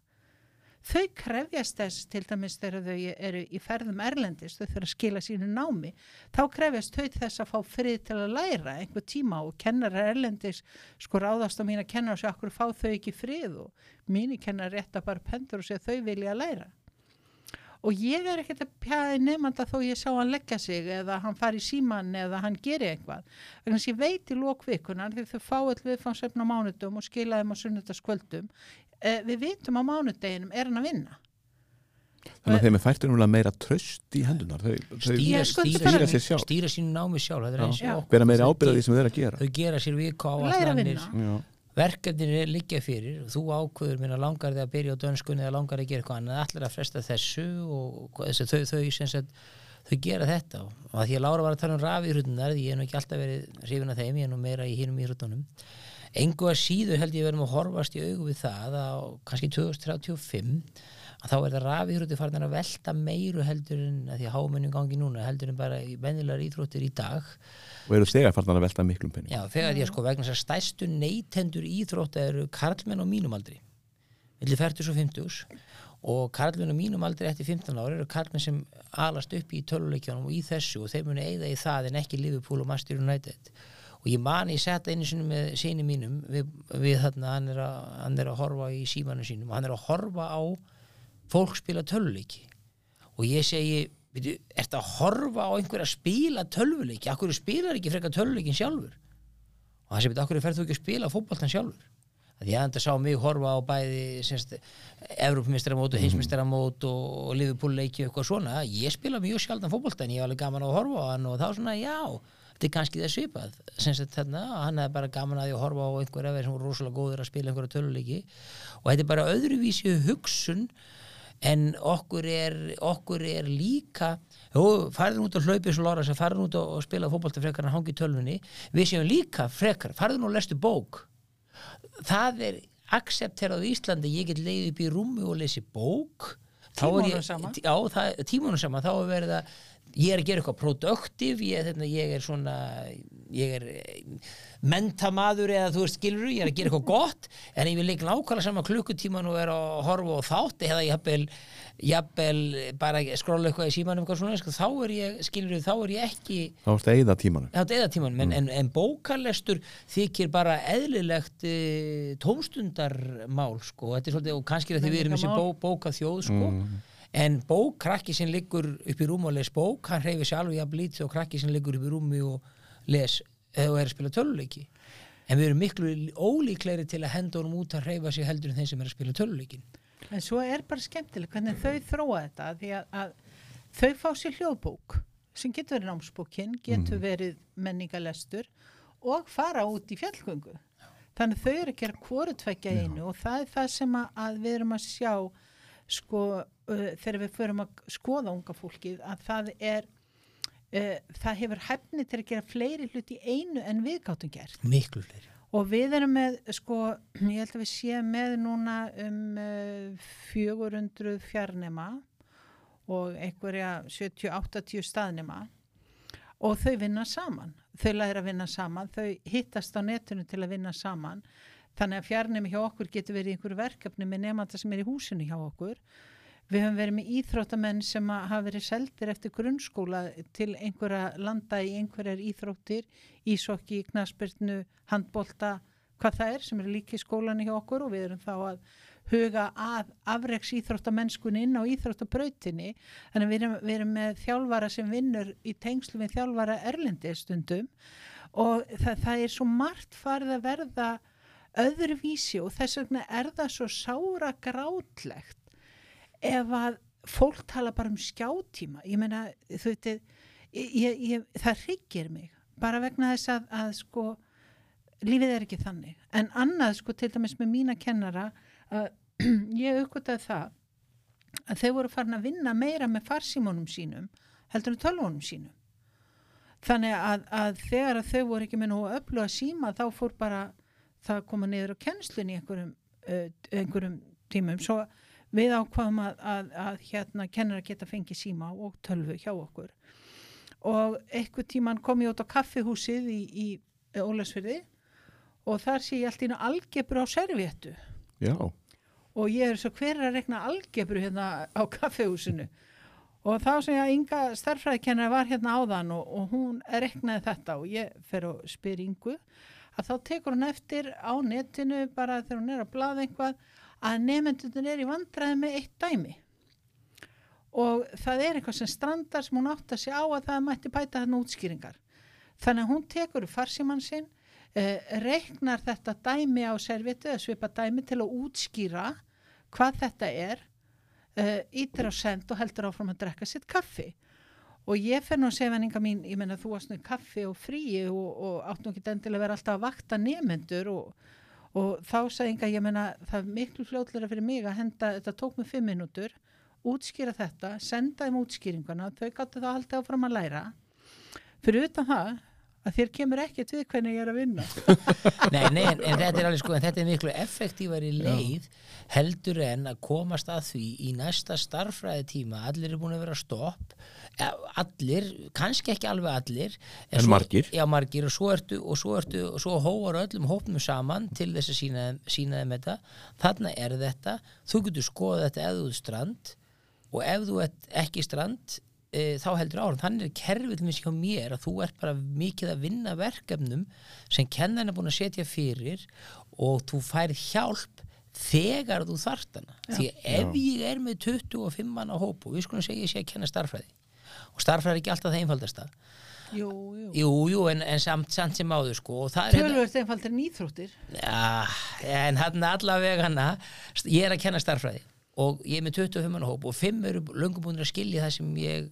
þau krefjast þess til dæmis þegar þau eru í ferðum erlendis, þau þurfa að skila sínu námi, þá krefjast þau þess að fá frið til að læra einhver tíma og kennarar erlendis sko ráðast á mín að kenna og segja okkur fá þau ekki frið og mínu kennar rétta bara pendur og segja þau vilja að læra. Og ég er ekkert að pjaði nefnda þó ég sá hann leggja sig eða hann fari í síman eða hann geri eitthvað. Þannig að ég veit í lókvikunar því þau fá all viðfangsefn á mánudum og skila þeim á sunnudagskvöldum eh, við vitum á mánudeginum er hann að vinna. Þannig að þeim er fært umlega meira tröst í hendunar þau, stýra, stýra, stýra, er- sér sjálf. stýra sínu námi sjálf. Er vera meira ábyrða því sem þau eru að gera. þau gera sér viku á að allanir verkefnin er liggja fyrir. Þú ákveður minna langar þig að byrja á dönskunni eða langar þig að gera eitthvað annað? Allir að fresta þessu og þessi, þau, þau, þau, sagt, þau gera þetta. Og að því að Lára var að tala um rafíhrutunar því ég er nú ekki alltaf verið hrifin af þeim ég er nú meira í hinum íhrutunum engu að síðu held ég verðum að horfast í augu við það að kannski 2035 að þá er það rafíhruti farin að velta meiru heldur en að því að hámennin gangi núna heldur en bara í venjulegar íþróttir í dag. Og eru þegar farnar að velta miklum penning Já, þegar því að sko vegna þess að stæstu neytendur íþrótta eru karlmenn á mínum aldri millir 40 og 50 og karlmenn á mínum aldri eftir 15 ára eru karlmenn sem alast upp í töluleikjónum og í þessu og þeir muni eigða í það en ekki Liverpool og Master United og ég man ég sett einu sinni með síni mínum við, við þarna, hann er, að, hann er að horfa í símanu sínum hann er að horfa á fólk spila töluleiki og ég segi veitu, ertu að horfa á einhver að spila tölvuleiki, akkur spilar ekki frekar töluleikin sjálfur? Og hann segi, veitu, akkur ferðu ekki að spila fótboltan sjálfur? Að ég enda sá mig horfa á bæði semst, Evrópmistaramót og heimsmistaramót og, Liverpool leiki og eitthvað svona. Ég spila mjög sjaldan fótbolta en ég var alveg gaman að horfa á hann og þá svona já þetta er kannski það svipað. Þarna, hann er bara gaman að því að horfa á einhverja sem er rosalega góður að spila einhverja töluleiki og þetta er bara öðruvísi hugsun en okkur er, okkur er líka jú, farðin út að hlaupi svo Lára sem farðin út að spila fótbolta frekar en hangi tölvunni. Við séum líka frekar, farðin og lestu bók. Það er accepterað í Íslandi, ég get leið upp í rúmi og lesi bók. Ég- saman. já, það, tímunum saman, þá er verið að ég er að gera eitthvað produktiv ég, þetta, ég er svona ég er eh, mentamaður eða þú veist skilur, ég er að gera eitthvað gott en ef ég leik nákvæmlega sama klukkutíman og er að horfa á þátt eða jafnvel, jafnvel bara skróla eitthvað í símanum eitthvað svona, sko, þá er ég skilur, þá er ég ekki þá ertu að eyða tímanum. Já, þetta er tíman, en, en, en bókarlestur þykir bara eðlilegt e, tómstundarmál, sko, þetta er svolítið, og kannski er þetta við erum þessi bó, bókaþjóð, sko, en bók, krakki sem liggur upp í rúmi og les bók, hann hreyfir sér alveg jafn lítið og krakki sem liggur upp í rúmi og les, eða og er að spila töluleiki. En við erum miklu ólíklegri til að henda honum út að hreyfa sig heldur en þeim sem er að spila töluleikin. En svo er bara skemmtileg hvernig þau þróa þetta því að, að þau fá sér hljóðbók sem getur verið námsbókin, getur verið menningalestur og fara út í fjallgöngu. Þannig að þau eru að gera hvoru tvekja í einu og það er það sem að, að við erum að sjá sko uh, þegar við förum að skoða unga fólkið að það er uh, það hefur hæfni til að gera fleiri hluti í einu en við gáttum gert. Miklu fleiri. Og við erum með, sko, ég held að við séum með núna um uh, 400 fjarnema og einhverja 70-80 staðnema og þau vinna saman. Þau læra að vinna saman, þau hittast á netinu til að vinna saman. Þannig að fjarnemi hjá okkur getur verið einhverju verkefni með nefnda sem er í húsinu hjá okkur. Við höfum verið með íþróttamenn sem hafa verið seldir eftir grunnskóla til einhverja landa í einhverjar íþróttir, ísokki, knaspirtnu, handbolta, hvað það er sem er líki í skólanum hjá okkur og við erum þá að huga að afreks íþróttamennskunni inn á íþróttabrautinni. Þannig við erum, við erum með þjálfara sem vinnur í tengslu við þjálfara erlendi stundum og það, það er svo margt farið að verða öðruvísi og þess vegna er það svo sára grátlegt ef að fólk tala bara um skjátíma ég meina þú veit það hryggir mig bara vegna þess að, að sko lífið er ekki þannig. En annað sko til dæmis með mína kennara að ég aukvitaði það að þau voru farin að vinna meira með farsímónum sínum heldur en tölvónum sínum. Þannig að, að þegar að þau voru ekki með nú að öfluga síma þá fór bara það að koma niður á kennslun í einhverjum, einhverjum tímum. Svo við ákvaðum að, að, að hérna kennara geta fengið síma og tölvu hjá okkur. Og einhver tíman kom ég út á kaffihúsið í, í Ólasfyrði og þar sé ég allt í einu algebru á servéttu já, og ég er svo hver er að rekna algebru hérna á kaffehúsinu og þá sem ég að Inga starffræðikennari var hérna áðan og, og hún reknaði þetta og ég fer og spyr Ingu að þá tekur hún eftir á netinu bara þegar hún er að blaða einhvað að nefndundin er í vandræði með eitt dæmi. Og það er eitthvað sem strandar sem hún átt að segja á að það mætti bæta þarna útskýringar. Þannig að hún tekur farsíman sinn uh, reiknar þetta dæmi á servitu eða svipa dæmi til að útskýra hvað þetta er uh, ítir á send og heldur áfram að drekka sitt kaffi. Og ég fer nú að segja venninga mín, ég menna þú varst nú kaffi og fríi og, og átt nú ekki endilega að vera alltaf að vakta nefnendur og, og þá sagði Inga, ég menna það er miklu fljótlega fyrir mig að henda, þetta tók mig fimm minútur útskýra þetta, senda þeim útskýringuna þau gáttu þá haldið áfram að læra. Fyrir utan það að þér kemur ekkert við hvernig ég er að vinna. Nei, nei, en, en þetta er alveg sko, en þetta er miklu effektífari leið heldur en að komast að því í næsta starffræði tíma, allir er búin að vera stopp, ja, allir kannski ekki alveg allir En svo, margir. Já, margir og svo ertu og svo ertu, og svo hóar öllum hópnum saman til þess að sína, þeim- sína þeim þetta. Þarna er þetta, þú getur skoða þetta ef þú ert strand og ef þú ert ekki strand e, þá heldur árum, þannig er kerfið minn hjá mér að þú ert bara mikið að vinna verkefnum sem kennan er búin að setja fyrir og þú fær hjálp þegar þú þarft hana. Því ef ég er með 25 manna hóp og við skulum segja ég sé að kenna starffræði og starffræði er ekki alltaf það einfaldasta. Jú, jú. jú, jú, en, en samt, samt sem áður sko hérna- Tölvöld einfaldir nýþróttir. Ja, en hann allavega hana ég er að kenna starffræði og ég er með 25 manna hóp og 5 eru löngum búin að skilja það sem ég,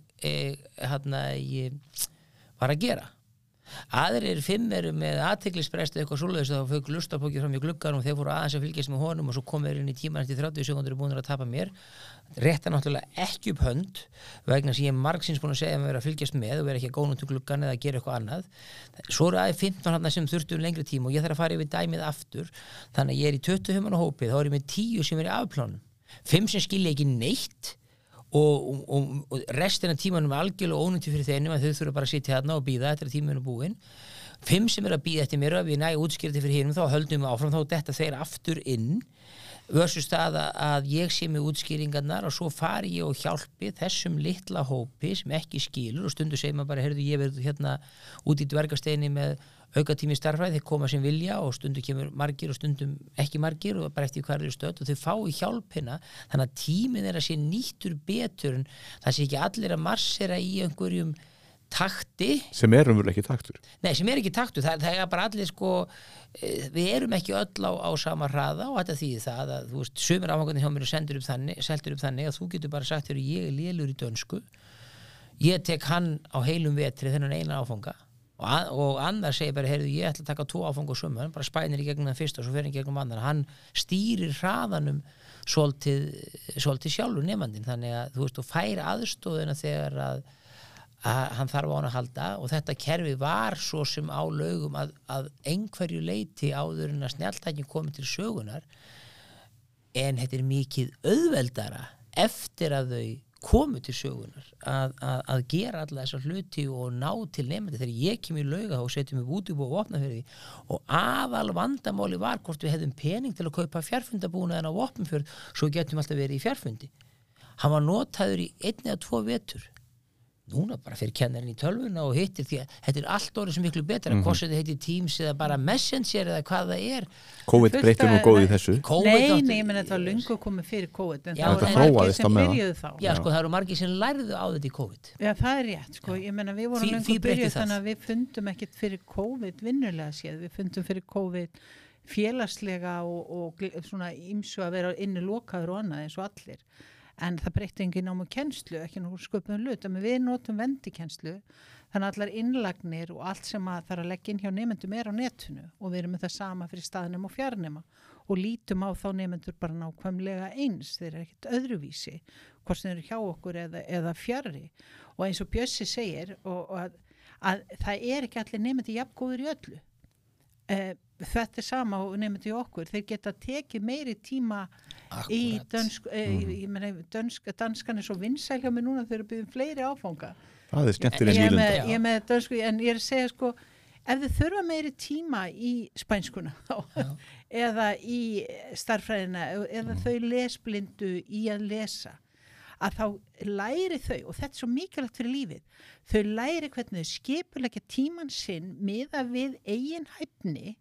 ég var að gera. Aðrir fimm eru með aðteglisbreystu eitthvað svoleiðis þá fók lustapókið fram í gluggan og þeir fóru aðeins að fylgjast með honum og svo komið þeir inn í tíman eftir 30 sekundur og búin að tapa mér. Rétta náttúrulega ekki upp hönd vegna sem ég er margsins búin að segja að vera að fylgjast með og vera ekki að góna til gluggan eða að gera eitthvað annað. Svo eru aðeins 15 hann sem þurftu um lengri tíma og ég þarf að fara yfir dæmið aftur. Þannig að ég er í 20 human hópið þá er ég með 10 sem er í afplánum 5 sem skilja ekki neitt og, og, og restina tímanum er algjörlega ónýtti fyrir þeim að þau þurfa bara að sitja hérna og býða eftir að tímanum er búinn. Fimm sem er að býða eftir mér og ef ég næ útskýrti fyrir hinnum þá höldum við áfram þá detta þeir aftur inn versus það að- að ég sé með útskýringarnar og svo fari ég og hjálpi þessum litla hópi sem ekki skilur og stundu segir maður bara, heyrðu, ég verður hérna út í dvergasteini með aukatími starfræði, þeir koma sem vilja og stundu kemur margir og stundum ekki margir og bara eftir er stödd og þau fái hjálp hérna. Þannig að tíminn er að sé nýttur betur en það sé ekki allir að marsera í einhverjum takti. Sem er umverulega ekki taktur. Nei, sem er ekki taktu, það, það er bara allir sko, eh, við erum ekki öll á, á sama hraða og þetta þýðir það að þú veist, sömur áfangarnir hjá mér er sendur upp þannig, seldur upp þannig að þú getur bara sagt þér ég er lélur í dönsku. Ég tek hann á heilum vetri þennan eina áfanga og, og annar segir bara, heyrðu, ég ætla að taka tvo áfanga og sömu, hann bara spænir í gegnum það fyrsta og svo hann í gegnum annar, hann stýrir hraðanum svolítið, svolítið sjálfur nefandinn, þannig að þú veist, og fær aðstóðina þegar að að hann þarf á hann að halda og þetta kerfi var svo sem á laugum að, að einhverju leiti áður en að snjáltækin komið til sögunar en þetta er mikið auðveldara eftir að þau komu til sögunar að, að, að gera alla þessar hluti og ná til nefndi þegar ég kem í lauga og setjum við út í búið og opna fyrir því. Og aðal vandamáli var hvort við hefðum pening til að kaupa fjárfundabúna en á opnfjörð svo getum alltaf verið í fjárfundi hann var notaður í einn eða tvo vetur núna bara fyrir kennarinn í tölvuna og hittir því að þetta er allt orðið sem miklu betra mm -hmm. hvort sem þetta heitir Teams eða bara Messenger eða hvað það er COVID breytir nú af- góð í þessu COVID Nei, nei, ég menn þetta var lungu komið fyrir COVID en Já, það voru margir sem meðan. byrjuðu þá. Já, sko, það eru margir sem lærðu á þetta í COVID Já, það er rétt, sko, ég menna við vorum því breytti byrjuð það. þannig að við fundum ekkit fyrir COVID vinnulega séð, við fundum fyrir COVID félagslega og, og svona ímsu að vera inni lokaður og annað eins og allir en það breytti engin námu kennslu, ekki nú sköpum hlut, en við notum vendikenslu þannig að allar innlagnir og allt sem að þarf að leggja inn hjá nefndum er á netinu og við erum með það sama fyrir staðnum og fjarnema. Og lítum á þá nefndur bara nákvæmlega eins, þeir eru ekkit öðruvísi hvort þeir eru hjá okkur eða, eða fjarri. Og eins og Bjössi segir og, og að, að það er ekki allir nefndi jafngóður í öllu. Eh, þetta er sama og nefndi okkur þeir geta tekið meiri tíma í Akkúrat. dönsk, eh, ég meina dönsk, danskan er svo vinsæl hjá mig núna þeir eru byggðum fleiri áfanga það er skemmtileg nýlunda ég er með dönsku en ég er að segja sko ef þið þurfa meiri tíma í spænskuna þá, eða í starffræðina eða Mm. þau lesblindu í að lesa að þá læri þau og þetta er svo mikilvægt fyrir lífið þau læri hvernig þau skipulegja tíman sinn miða við eigin hæfni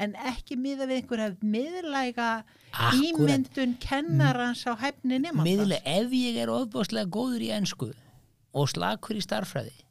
en ekki miða við einhverja miðlæga Akkúrat. ímyndun kennarans á hæfni nema miðlega ef ég er ofbáslega góður í ensku og slakur í starffræði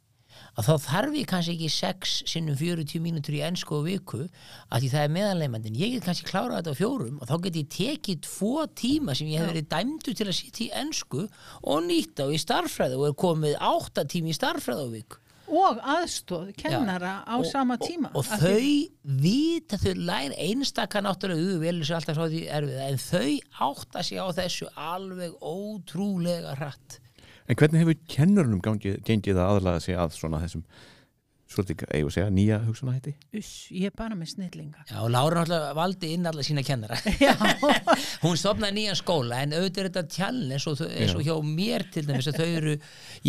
að þá þarf ég kannski ekki 6 sinnum 40 mínútur í ensku og viku að því það er meðanleimandin ég get kannski klárað þetta á fjórum og þá get ég tekið tvo tíma sem ég hef verið dæmdur til að sitja í ensku og nýtta á í starffræði og er komið 8 tími í starffræði á viku og aðstóð kennara á Og- sama og- tíma. og, því- þau vita þau læra einstaka náttúrulega við velum sér alltaf frá því erfið en þau átta sig á þessu alveg ótrúlega hratt. En hvernig hefur kennurunum gengið að aðlaga sig að svona þessum svolítið, eigum að segja, nýja hugsanahætti? Uss, ég er bara með snillinga. Já, og Lára náttúrulega valdi inn alla sína kennara. Já, hún stopnaði nýjan skóla en auðvitað er þetta tjáln eins og, hjá mér til dæmis að þau eru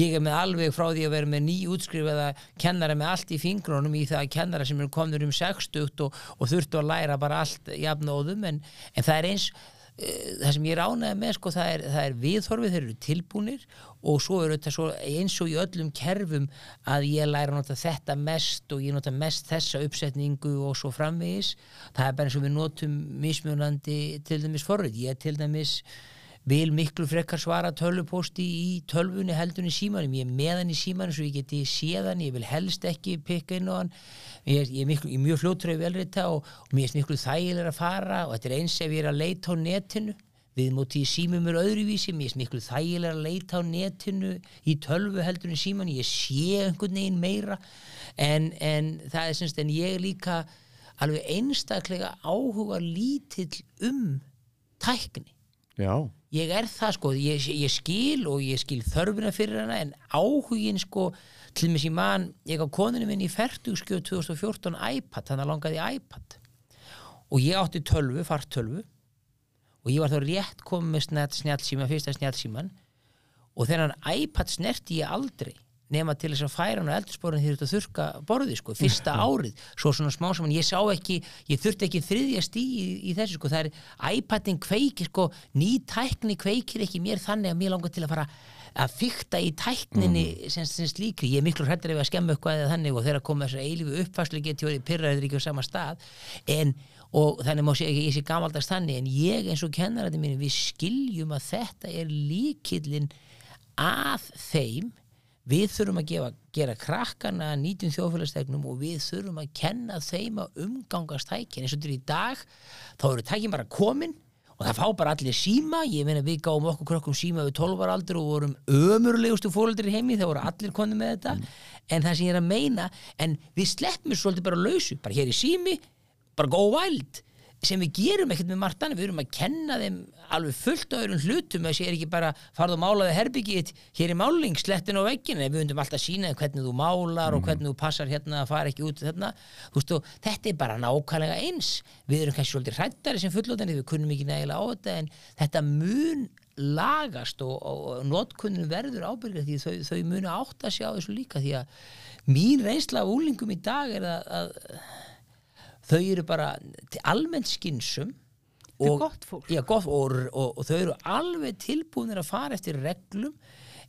ég er með alveg frá því að vera með ný útskrifaða kennara með allt í fingrunum í það að kennara sem eru komnir um 60 og, og þurftu að læra bara allt jafnóðum en, en það er eins það sem ég ránaði með sko það er, það er viðhorfið, þeir eru tilbúnir og svo er þetta svo eins og í öllum kerfum að ég læra nota þetta mest og ég nota mest þessa uppsetningu og svo framvegis. Það er bara eins og við notum mismunandi til dæmis forrið, ég til dæmis vil miklu frekar svara tölvupósti í tölvunni heldunni símanum. Ég er með hann í símanum svo ég geti séð hann. Ég vil helst ekki pikka inn á hann. Ég er, ég er, miklu, ég er mjög fljóttröðu velrita og, og mér er miklu þægilega að fara og þetta er eins ef ég er að leita á netinu. Við móti í símum er öðruvísi. Mér er miklu þægilega að leita á netinu í tölvu heldunni síman ég sé einhvern veginn meira. En, en það er semst en ég er líka alveg einstaklega áhuga lítill um tækni. Já, ég er það sko, ég, ég skil og ég skil þörfina fyrir hana en áhugin sko, til mér sem mann ég á koninu minn í Fertugskjöð 2014 iPad, þannig að langaði iPad. Og ég átti tölvu, fartölvu og ég var þá rétt komið með snett snjálfsíma, fyrsta snjálfsíman og þennan iPad snerti ég aldrei nema til þess að færa hann á eldursporin því þetta þurka borði sko, fyrsta árið. Svo svona smá saman, ég sá ekki ég þurfti ekki þriðja stí í, í þessu sko, það er iPadin kveikir sko ný tækni kveikir ekki mér þannig að mér langar til að fara að fykta í tækninni sem, sem slíkri. Ég er miklu hrættir ef að skemmu eitthvað eða þannig og þegar koma þessar eilífu uppfæslu geti orðið pyrraður ekki á sama stað. En og þannig má segja ekki ég sé gamaldast þannig en ég eins og kennarætti mín við skiljum að þetta er líkillin að þeim við þurfum að gefa, gera krakkana nýtjum þjóðfélagstegnum og við þurfum að kenna þeim að umgangast tækin eins og til í dag þá eru tækin bara komin og það fá bara allir síma. Ég meina við gáum okkur krökkum síma við 12 ára aldur og vorum ömurlegustu fólöldir í heimi það voru allir konið með þetta. En það sem ég er að meina en við sleppum svolítið bara lausu bara hér í sími, bara go wild sem við gerum ekkert með margt annað. Við erum að kenna þeim alveg fullt öðrum hlutum að sé ekki bara farðu að málaði herbyggið hér í máling slettin á veggin við vundum alltaf að sína hvernig þú málar og hvernig þú passar hérna að fara ekki út þarna. þú veist og þetta er bara nákvæmlega eins við erum kannski svolítið hrættari sem fullótandi við kunnum ekki nægilega á þetta en þetta mun lagast og, og, og notkunnum verður ábyrgað því þau, þau munu átt að sjá þessu líka því að mín reynsla af úlingum í dag er að, að þau eru bara almennt skinsum Þetta er og, gott fólk. já, gott, og, og, og þau eru alveg tilbúinir að fara eftir reglum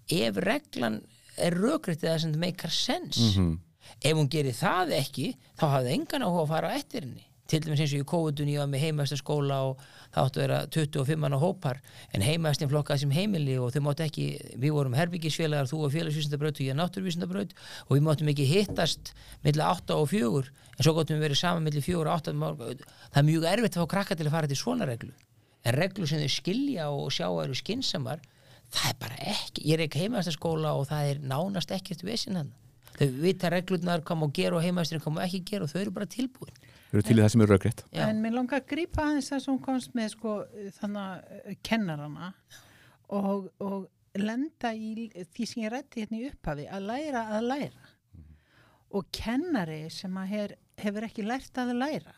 ef reglan er rökriðið það sem það meikar sens ef hún gerir það ekki þá hafði engan áhuga að fara á eftir henni til dæmis eins og í kóðun ég var með heimaðastaskóla og það áttu að vera 25 manna hópar. En heimaðastinn flokkaði sem heimili og þau máttu ekki, við vorum herbyggisfélagar þú og félagsvísindabraut og ég náttúrvísindabraut og við máttum ekki hittast millir 8 og 4 en svo gottum við verið saman millir 4 og 8 það er mjög erfitt að fá krakka til að fara til svona reglu. En reglu sem þau skilja og sjá að eru skinsamar það er bara ekki, ég er ekki heimaðastaskóla og það er nánast ekkert hann þau vita reglurnar hvað má gera og heimaðastinn hvað má ekki gera og þau eru bara tilbúin eru til í það sem er röggrétt. Já. En mér langar að grípa aðeins sem hún komst með sko þannig að kennarana og, og lenda í því sem ég rætti hérna í upphafi að læra að læra og kennari sem að her, hefur ekki lært að læra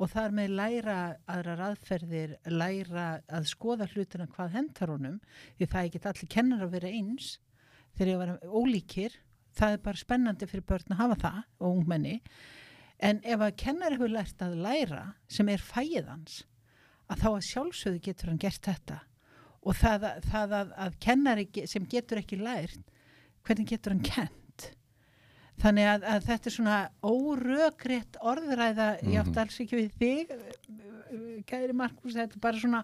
og þar með læra aðrar aðferðir, læra að skoða hlutina hvað hentar honum því það er ekki allir kennar að vera eins þegar ég var ólíkir það er bara spennandi fyrir börn að hafa það og ungmenni En ef að kennar hefur lært að læra sem er fæið hans, að þá að sjálfsögðu getur hann gert þetta. Og það, að- það að, að kennari sem getur ekki lært, hvernig getur hann kent? Þannig að, að þetta er svona órökrétt orðræða, ég átti alls ekki við þig, kæri Markus, þetta er bara svona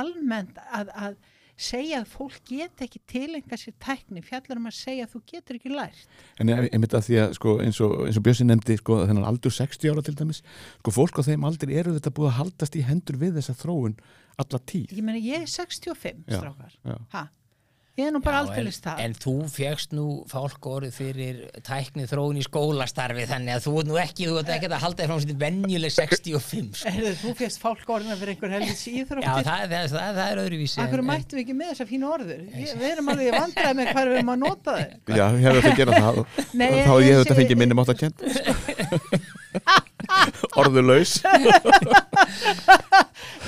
almennt að, að segja að fólk get ekki tilenga sér tækni, fjallar um að segja að þú getur ekki lært. En einmitt að því að sko, eins og, eins og Bjössi nefndi sko, þennan aldur 60 ára til dæmis sko, fólk á þeim aldrei eru þetta búið að haldast í hendur við þessa þróun alla tíð. Ég meina, ég er 65, Já, strákar. já. Ég er nú bara Já, aldrei en, það. en þú fegst nú fálk orðið fyrir tækni þróun í skólastarfi þannig að þú ert nú ekki, þú ert ekki að halda þér frá svona venjuleg 65 sko. Þú férst fálk orðina fyrir einhver helvits Já, íþróttir. það, það, það, það er öðruvísi Akkur en- mættum við ekki með þessa fínu orður? Ég, við erum alveg vandræði með hvað við erum að nota þau. Já, hefur þetta gera það Nei, þá ég- ég ég þetta fengið minnum átt að kent Orðulaus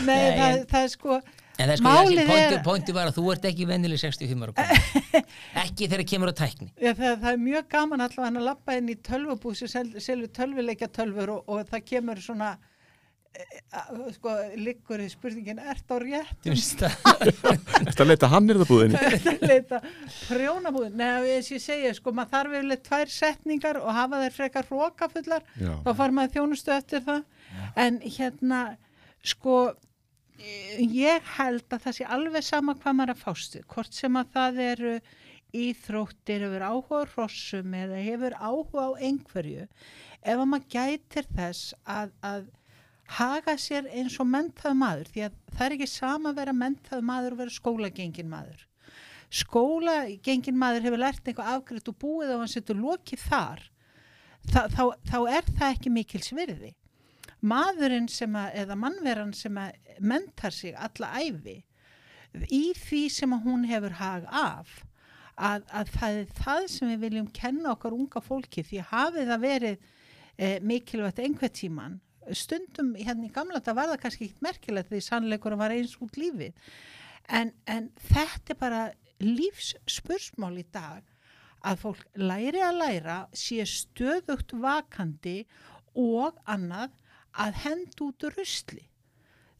Nei, Nei, það, það er sko, En það er sko, er- pointi var að þú ert ekki venjuleg 65 ára ekki þegar kemur á tækni. Já, það, það er mjög gaman allavega hann að lappa inn í tölvubús sem sel, selur tölvuleikja tölvur og, og það kemur svona a- sko, liggur í spurningin, ert á réttum Þetta leita hann er það búðinni? Að leita prjónabúð Nei, þess ég segja, sko, maður þarf yfirleitt tvær setningar og hafa þær frekar hrókafullar Já, þá far maður þjónustu eftir það. En hérna, sko ég held að það sé alveg sama hvað maður að fást við, hvort sem að það eru íþróttir, hefur áhuga á hrossum eða hefur áhuga á einhverju, ef að maður gætir þess að, að haga sér eins og mentaðu maður, því að það er ekki sama að vera mentaðu maður og vera skólagengin maður. Skólagengin maður hefur lært eitthvað afgreitt og búið og hann setur lokið þar, Þa, þá, þá er það ekki mikils virði maðurinn sem að, eða mannveran sem að mentar sig alla æfi í því sem að hún hefur hag af að, að það er það sem við viljum kenna okkar unga fólki því hafið það verið e, mikilvægt einhver tíman stundum hérna í gamla þetta var það kannski ekkert merkilegt því sannleikur var eins út lífið. En, en þetta er bara lífsspursmál í dag að fólk læri að læra sé stöðugt vakandi og annað að henda út rusli.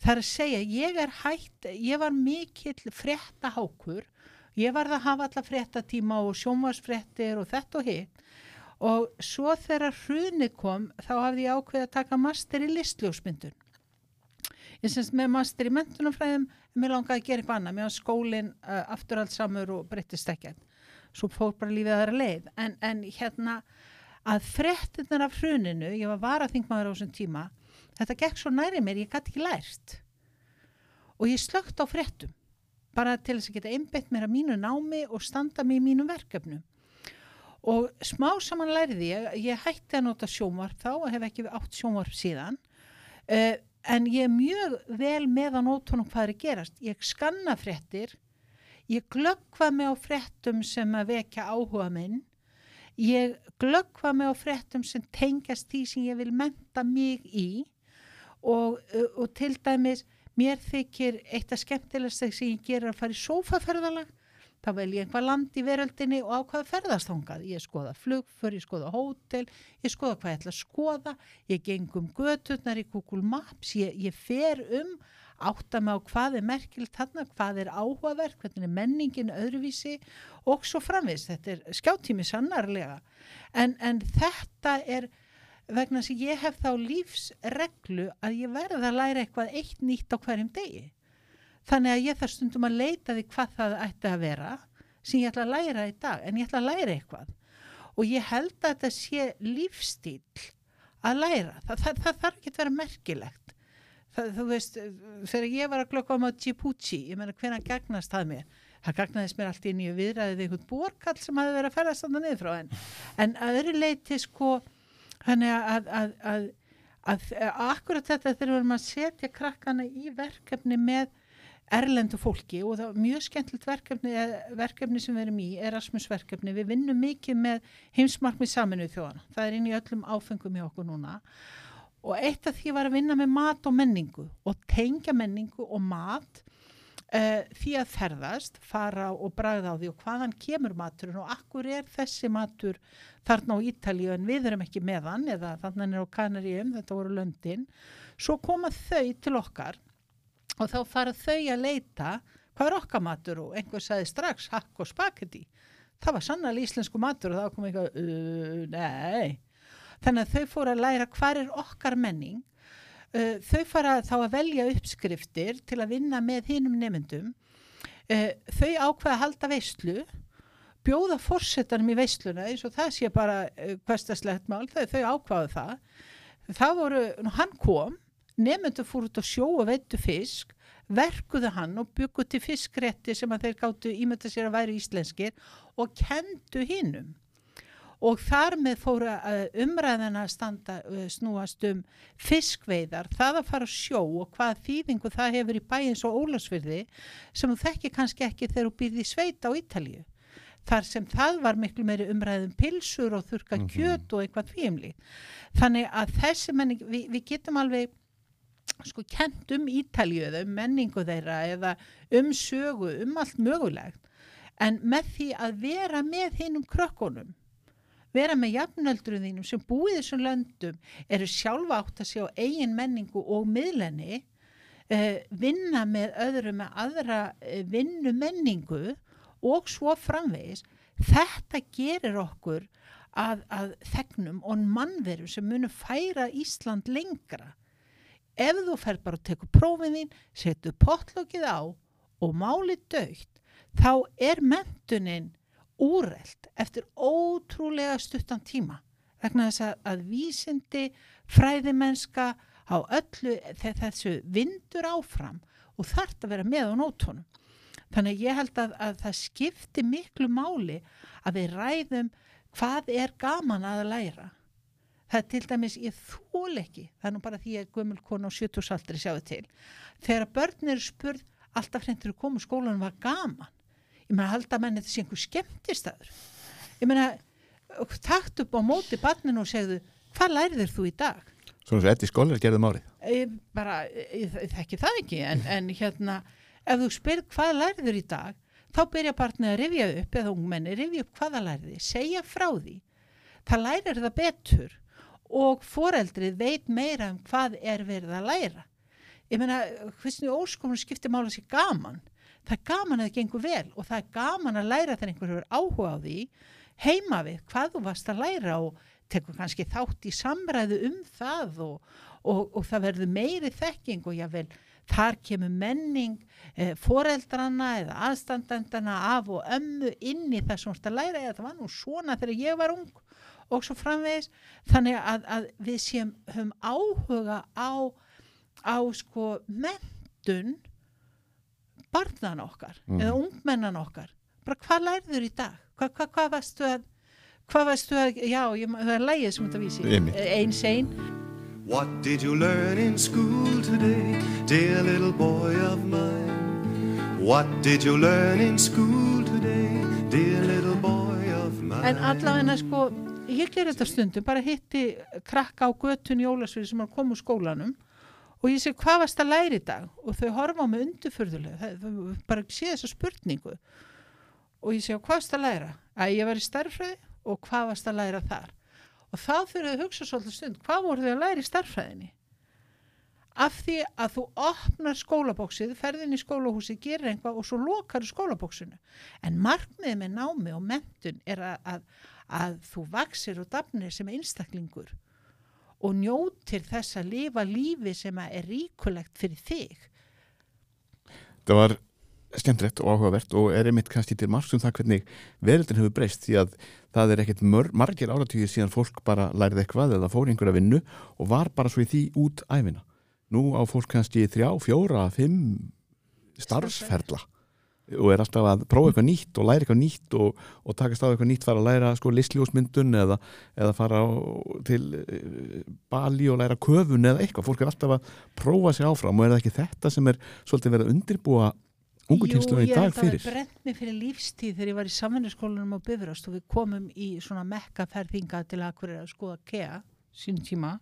Það er að segja, ég er hætt, ég var mikill fréttahákur, ég var að hafa alla fréttatíma og sjónvarsfréttir og þetta og hitt og svo þegar hruni kom þá hafði ég ákveðið að taka master í listljósmyndun. Ég semst með master í mentunumfræðum, mér langaði að gera eitthvað annað, mér var skólinn uh, aftur allt samur og breyttist ekkert. Svo fór bara lífið aðra leið. En, en hérna að fréttinnar af hruninu, ég var varaþingmaður á þessum tíma, þetta gekk svo næri mér, ég gæti ekki lært. Og ég slögt á fréttum, bara til þess að geta einbeitt mér að mínu námi og standa mig í mínum verkefnum. Og smá saman læriði ég, ég hætti að nota sjónvarp þá og hef ekki átt sjónvarp síðan, uh, en ég er mjög vel með að nótunum hvað er að gerast. Ég skanna fréttir, ég glöggva mig á fréttum sem að vekja áhuga minn, ég glöggva mig á fréttum sem tengjast því sem ég vil menta mig í og, og til dæmis mér þykir eitt af skemmtilegst sem ég gerir að fara í sófaferðalag þá vel ég einhvað land í veröldinni og á hvað ferðast þangað. Ég skoða flugför, ég skoða hótel, ég skoða hvað ég ætla að skoða, ég geng um göturnar í Google Maps, ég, ég fer um átta mig á hvað er merkilegt þarna, hvað er áhugavert, hvernig er menningin öðruvísi og svo framvist. Þetta er skjáttími sannarlega. En, en þetta er vegna sem ég hef þá lífsreglu að ég verða að læra eitthvað eitt nýtt á hverjum degi. Þannig að ég þarf stundum að leita því hvað það ætti að vera sem ég ætla að læra í dag, en ég ætla að læra eitthvað. Og ég held að þetta sé lífstíl að læra. Það, það, það þarf ekki að vera merkilegt. Það, þú veist, þegar ég var að glöggva um á Djibouti, ég meina hvernig gagnast það mér? Það gagnaðist mér allt í nýju viðræðið einhvern borkall sem hafi verið að ferðast þannig niður frá henn. En öðru leiti sko, þannig að, að, að, að, akkurat þetta við erum að setja krakkana í verkefni með erlendu fólki og það er mjög skemmtilegt verkefni, verkefni sem við erum í, Erasmus verkefni, við vinnum mikið með heimsmarkmið saminuð þjóðana, það er inn í öllum áfengum í okkur núna. Og eitt af því var að vinna með mat og menningu og tengja menningu og mat uh, því að ferðast, fara og bragða á því og hvaðan kemur maturinn og akkur er þessi matur þarna á Ítalíu en við erum ekki með hann eða þannig er á Kanaríum, þetta voru löndin, svo koma þau til okkar og þá fara þau að leita hvað er okkar matur og einhver sagði strax hakk og spagetti það var sannlega íslensku matur og þá kom eitthvað uh, nei. Þannig að þau fóru að læra hvað er okkar menning uh, þau fara þá að velja uppskriftir til að vinna með hinnum nefndum uh, þau ákveða að halda veistlu bjóða fórsetanum í veisluna eins og það sé bara uh, hverstaslegt mál þau, þau ákvaðu það. Það voru, hann kom nefndu fór út á sjó og veittu fisk verkuðu hann og byggu til fiskrétti sem að þeir gáttu ímynda sér að væri íslenskir og kendu hinnum og þar með fóru umræðina að standa snúast um fiskveiðar, það að fara sjó og hvað þýðingu það hefur í bæins og ólagsfyrði sem þú þekki kannski ekki þegar þú býrði sveit á Ítalíu. Þar sem það var miklu meiri umræðum pilsur og þurka Mhm. kjöt og eitthvað þvíumli þannig að þessi menning, við, við getum alveg sko kent um Ítalíu eða um menningu þeirra eða um sögu, um allt mögulegt. En með því að vera með hinnum krökkunum vera með jafnöldruð þínum sem búið þessum löndum eru sjálfa átt að sjá eigin menningu og miðlenni uh, vinna með öðru með aðra uh, vinnu menningu og svo framvegis. Þetta gerir okkur að, að þegnum og mannverum sem munum færa Ísland lengra. Ef þú fer bara að teku prófin þín setu potlokið á og málið dögt þá er mentunin úreld eftir ótrúlega stuttan tíma vegna þess að, að vísindi fræðimennska á öllu þessu vindur áfram og þarf að vera með á nótunum. Þannig að ég held að, að það skipti miklu máli að við ræðum hvað er gaman að læra. Það er til dæmis, ég þól ekki það er nú bara því að gömul konu á 70 aldri sjáðu til, þegar börn eru spurð alltaf hrendur að koma skólanum var gaman, ég meina halda að menn þetta sé einhver skemmtistaður? Ég meina, takt upp á móti barninu og segðu, hvað lærið þú í dag? Svona svo Eddi Skólar gerðum árið. Ég bara, ég þekki það ekki en, en hérna, ef þú spyr hvað lærið í dag, þá byrja barnið að rifja upp, eða ungmenni rifja upp hvaða lærið, segja frá því. Það lærir það betur og foreldrið veit meira um hvað er verið að læra. Ég meina, hvernig óskomunum skiptir mála sér gaman það er gaman að það gengur vel og það er gaman að læra þegar einhver hefur áhuga á því heima við hvað þú varst að læra og tekur kannski þátt í samræðu um það og, og, og það verður meiri þekking og jável þar kemur menning eh, foreldrana eða aðstandandana af og ömmu inn í það sem þú ert að læra. Eða það var nú svona þegar ég var ung og svo framvegis. Þannig að, að við séum höfum áhuga á, á sko mentun barnan okkar Mhm. eða ungmennan okkar. Bara hvað lærður í dag? Hvað, hvað, hvað varstu að hvað varstu að, já, ég, það er lægið sem þetta vísi eins einn What did you learn in school today, dear little boy of mine? What did you learn in school today, dear little boy of mine? en allavega sko ég ger þetta stundum, bara hitti krakka á götun jólasvið sem er að koma úr skólanum og ég segi hvað varst að læra í dag? Og þau horfa á mig undurfurðulega þau bara sé þessa spurningu. Og ég segi hvað varst að læra? Að ég var í starffræði og hvað varst að læra þar? Og þá fyrir þau hugsa svolítið stund hvað voru þau að læra í starffræðinni af því að þú opnar skólabóksið, ferðin í skólahúsið gerir einhvað og svo lokar skólabóksinu. En markmiðið með námi og mentun er að, að, að þú vaksir og dafnir sem einstaklingur og njótir þess að lifa lífi sem er ríkulegt fyrir þig Það var skemmtilegt og áhugavert og er einmitt kannski til margs um það hvernig veröldin hefur breyst því að það er ekkert margir áratugir síðan fólk bara lærið eitthvað eða fór einhverja vinnu og var bara svo í því út æfina. Nú á fólk kannski þrjá, fjóra, fimm starfsferla og er alltaf að prófa eitthvað nýtt og læra eitthvað nýtt og, og takast á eitthvað nýtt fara að læra sko listljósmyndun eða, eða fara á, til uh, Bali og læra köfun eða eitthvað, fólk er alltaf að prófa sér áfram og er það ekki þetta sem er svolítið verið að undirbúa ungu kynslu í dag fyrir Jú, ég held að það brent mig fyrir lífstíð þegar ég var í samvinnaskólanum á Bifröst og við komum í svona mekkaferðinga til að hverja að skoða KEA sínum tíma,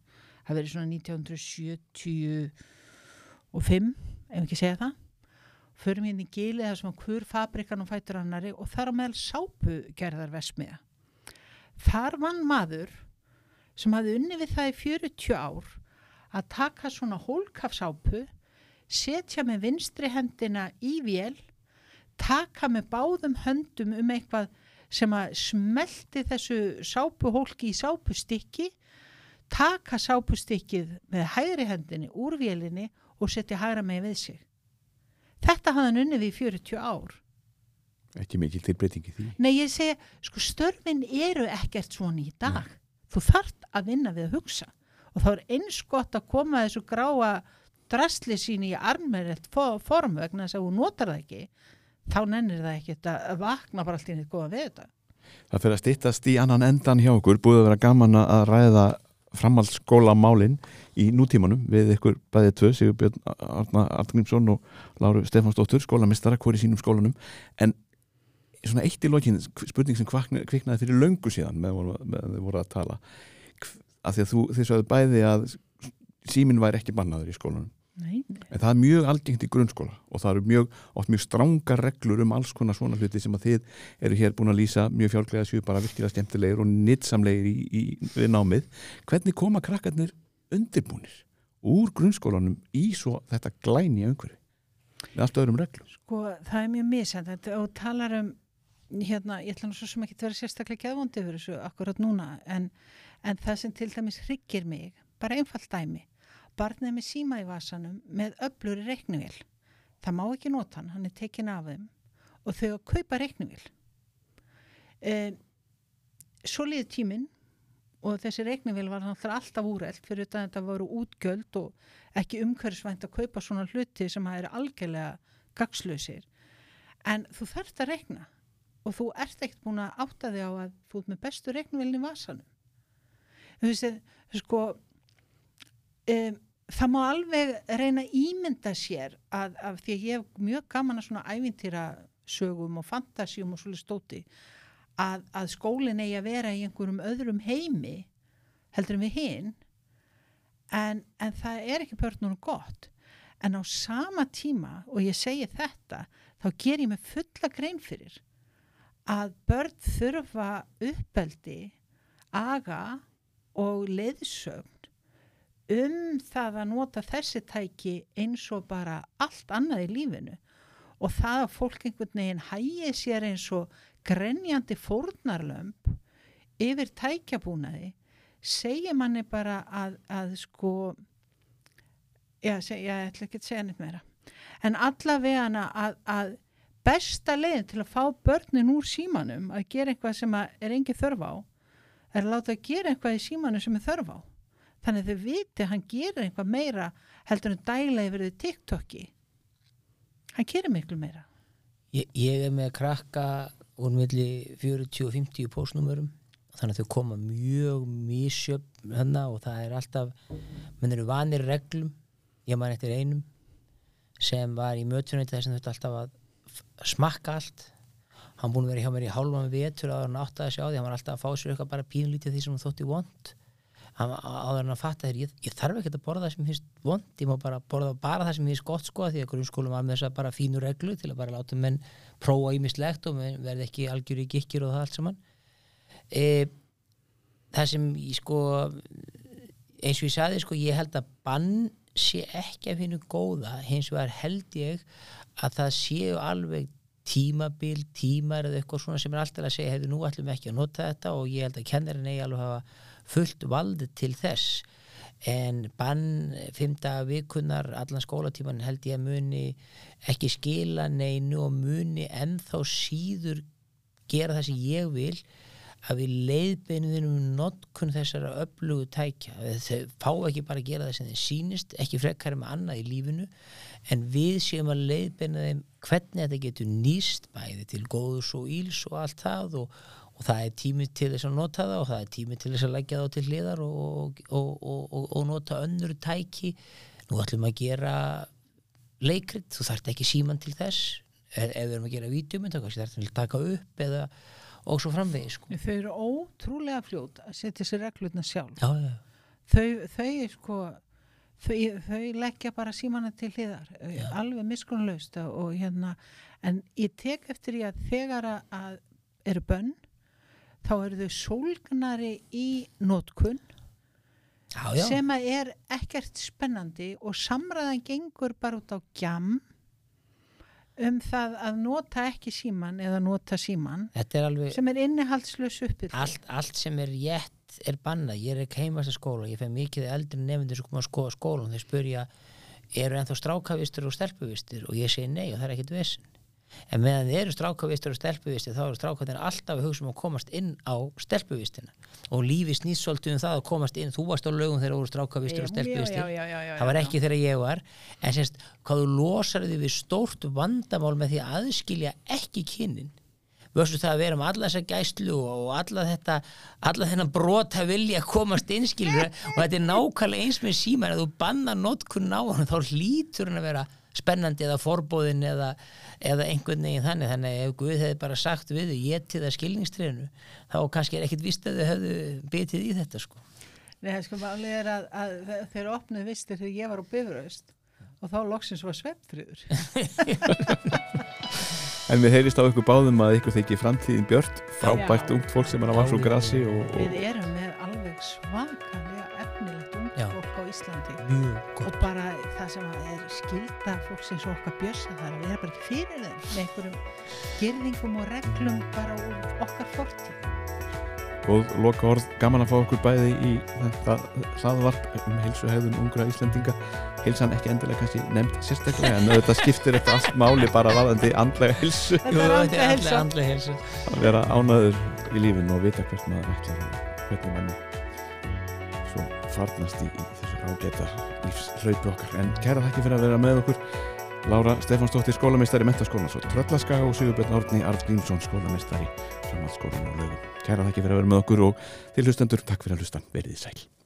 það verið svona 1975 ef ekki segja það förum hérna í gilið það sem hver fabrikan og fætur annari og þar á meðal sápugerðar vesmiða þar vann maður sem hafði unni við það í 40 ár að taka svona hólkafsápu setja með vinstri hendina í vél, taka með báðum höndum um eitthvað sem að smelti þessu sápuhólki í sápustykki, taka sápustykkið með hægri hendinni úr vélinni og setja hægra með við sig. Þetta hafði hann unnið í 40 ár. ekki mikil tilbreytingi því Nei, ég segja, sko störfin eru ekkert svona í dag. Þú þart að vinna við að hugsa og þá er eins gott að koma þessu gráa drasli sín í armverðilt form vegna þess að þú notar það ekki þá nennir það ekki að vakna bara allt í neitt góða við þetta. Það fyrir að stýttast í annan endan hjá okkur búið að vera gaman að ræða framhaldsskólamálin í nútímanum við ykkur bæðið tvö, Sigurbjörn Arna Artgrímsson og Láru Stefansdóttur skólamistara hvori sínum skólanum en svona eitt í lokin spurning sem kviknaði fyrir löngu síðan með, þau voru að tala af því að þú, þið sagði bæði að símin væri ekki bannaður í skólanum Nei. En það er mjög algengt í grunnskóla og það eru mjög, oft mjög strángar reglur um alls konar svona hluti sem að þið eru hér búin að lýsa mjög fjálglega séu bara virkilega skemmtilegir og nýtsamlegir í, í, námið. Hvernig koma krakkarnir undirbúnir úr grunnskólanum í svo þetta glæni umhverfi? Með allt öðrum reglum. Sko, það er mjög misjand og talar um, hérna, ég ætla nú svo sem ekki að vera sérstaklega geðvondi fyrir þessu akkurat núna, en, en það sem til dæmis hryggir mig, bara einfalt dæmi, barnið með síma í vasanum með öflur í reiknivél. Það má ekki nota hann, hann er tekin af þeim og þau að kaupa reiknivél. E, svo liði tíminn og þessi reiknivél var alltaf úreld fyrir þetta að þetta voru útgjöld og ekki umhverfisvænt að kaupa svona hluti sem að eru algjörlega gagslausir en þú þarft að reikna og þú ert ekkert búin að átta þig á að þú ert með bestu reiknivélni í vasanum. Þú veist, sko um, það má alveg reyna ímynda sér að, að því að ég hef mjög gaman að svona ævintýra sögum og fantasíum og svolítið stóti að, að skólinn eigi að vera í einhverjum öðrum heimi heldur en við hinn en, en það er ekki börnunum gott. En á sama tíma og ég segi þetta þá ger ég mig fulla grein fyrir að börn þurfa uppeldi aga og leiðsögn um það að nota þessi tæki eins og bara allt annað í lífinu. Og það að fólk einhvern veginn hægi sér eins og grenjandi fórnarlömp yfir tækjabúnaði segir manni bara að, að sko já, seg, já, ég ætla ekki að segja neitt meira. En allavega að, að besta leiðin til að fá börnin úr símanum að gera eitthvað sem er engi þörf á er að láta að gera eitthvað í símanum sem er þörf á. Þannig að þau viti að hann gerir eitthvað meira heldur en dæla yfir þau TikToki hann gerir miklu meira. Ég, ég er með krakka úr milli 40 og 50 postnúmurum þannig að þau koma mjög mísjöp hennar og það er alltaf menn eru vanir reglum ég man eftir einum sem var í mötunni þess að þetta alltaf að smakka allt. Hann búin að vera hjá mér í hálfan vetur áður en hann áttaði sig á því. Hann var alltaf að fá sér eitthvað bara pínlítið því sem hann þótti vond áður en hann fatta þér ég, ég þarf ekki að borða það sem finnst vond ég má bara borða bara það sem finnst gott sko því að grunnskólum var með þess að bara fínu reglu til að bara láta menn prófa ímislegt og menn verði ekki algjör í gikkir og það allt saman. E, það sem ég sko eins og ég saði sko ég held að bann sé ekki að finna góða hins vegar held ég að það séu alveg tímabil, tímar eða eitthvað svona sem er alltaf að segja hefur nú við ekki að nota þetta og ég held að kennarin eigi alveg að hafa fullt valdið til þess. En bann fymta vikunar allan skólatíman held ég að muni ekki skila neinu og muni ennþá síður gera það sem ég vil að við leiðbeinum um notkun þessara öflugu tækja. Þau fá ekki bara að gera það sem þeim sýnist ekki frekar með annað í lífinu en við séum að leiðbeina þeim hvernig þetta getur nýst bæði til góðs og íls og allt það og, og það er tími til þess að nota það og það er tími til þess að leggja það til hliðar og, og, og, og nota önnur tæki. Nú ætlum að gera leikrit, þú þarft ekki síman til þess. Ef ef við erum að gera vídjum þá kannski þarf að taka upp eða og svo framvegi sko. þau eru ótrúlega fljót að setja sér reglutna sjálf. Já, já, þau, þau er sko þau, þau leggja bara símana til hliðar. Já. alveg miskunnlaust og hérna en ég tek eftir því að þegar að- að eru bönn þá eru þau sólgnari í já. sem að er ekkert spennandi og samræðan gengur bara út á gjam um það að nota ekki síman eða nota síman er alveg sem er innihaldslös uppið allt, allt sem er rétt er bannað, ég er ekki heimast að skóla. Ég fæ mikið eldri nefndir sem koma að skoða skólan þeir spurja, eru ennþá strákavistur og stelpuvistur og ég segi nei og það er ekkit vesinn en meðan þið eru strákavistur og stelpuvistur þá eru strákarnir alltaf að hugsa um að komast inn á stelpuvistina. Og lífi snýst svolítið um það að komast inn. Þú varst á lögum þegar þú voru strákavistur og já, það var ekki þegar ég var. En semst, hvað þú losar þig við stórt vandamál með því að aðskilja ekki kynin vörstu það að vera með alla þessa gæslu og alla þetta alla þennan brot að vilja komast innskilur og þetta er nákvæmlega eins með síman að þú banna notkunn á hann þá hlýtur hann að vera spennandi eða forbóðin eða, eða einhvern veginn þannig. Þannig að ef Guð hefði bara sagt við þau getið að skilningstrénu þá kannski er ekkit vist að þau hefðu bitið í þetta sko. Nei, það sko málið er að, að þeir opnuð vistir þegar ég var á Bifröst og þá loksins var svefnfriður En við heyrist á ykkur báðum að ykkur þykir framtíðin björt frábært ungt fólk sem er og, og við erum með alveg svakalega Íslandi. Mjög og gott bara það sem er skilda fólks eins og okkar bjössa þar að vera bara ekki fyrir þeim með einhverjum gerðingum og reglum bara úr okkar fortíð. Góð loka orð, gaman að fá okkur bæði í þetta hlaðvarp um heilsu hegðun ungra Íslendinga. Heilsan ekki endilega kannski nefnd sérstaklega en þetta skiptir þetta allt máli bara varðandi andlega heilsu. Er að vera ánæður í lífinu og vita hvert maður ætlar hvernig manni svo farnast í, í þessu ágæta lífshlaupi okkar. En kæra þakki fyrir að vera með okkur. Lára Stefansdóttir skólameistari mentaskólan svo Tröllaskaga og Sigurbjörn Árni Arf Grímsson skólameistari framhaldsskólan og lögum. Kæra þakki fyrir að vera með okkur og til hlustendur takk fyrir að hlusta, verið þið sæl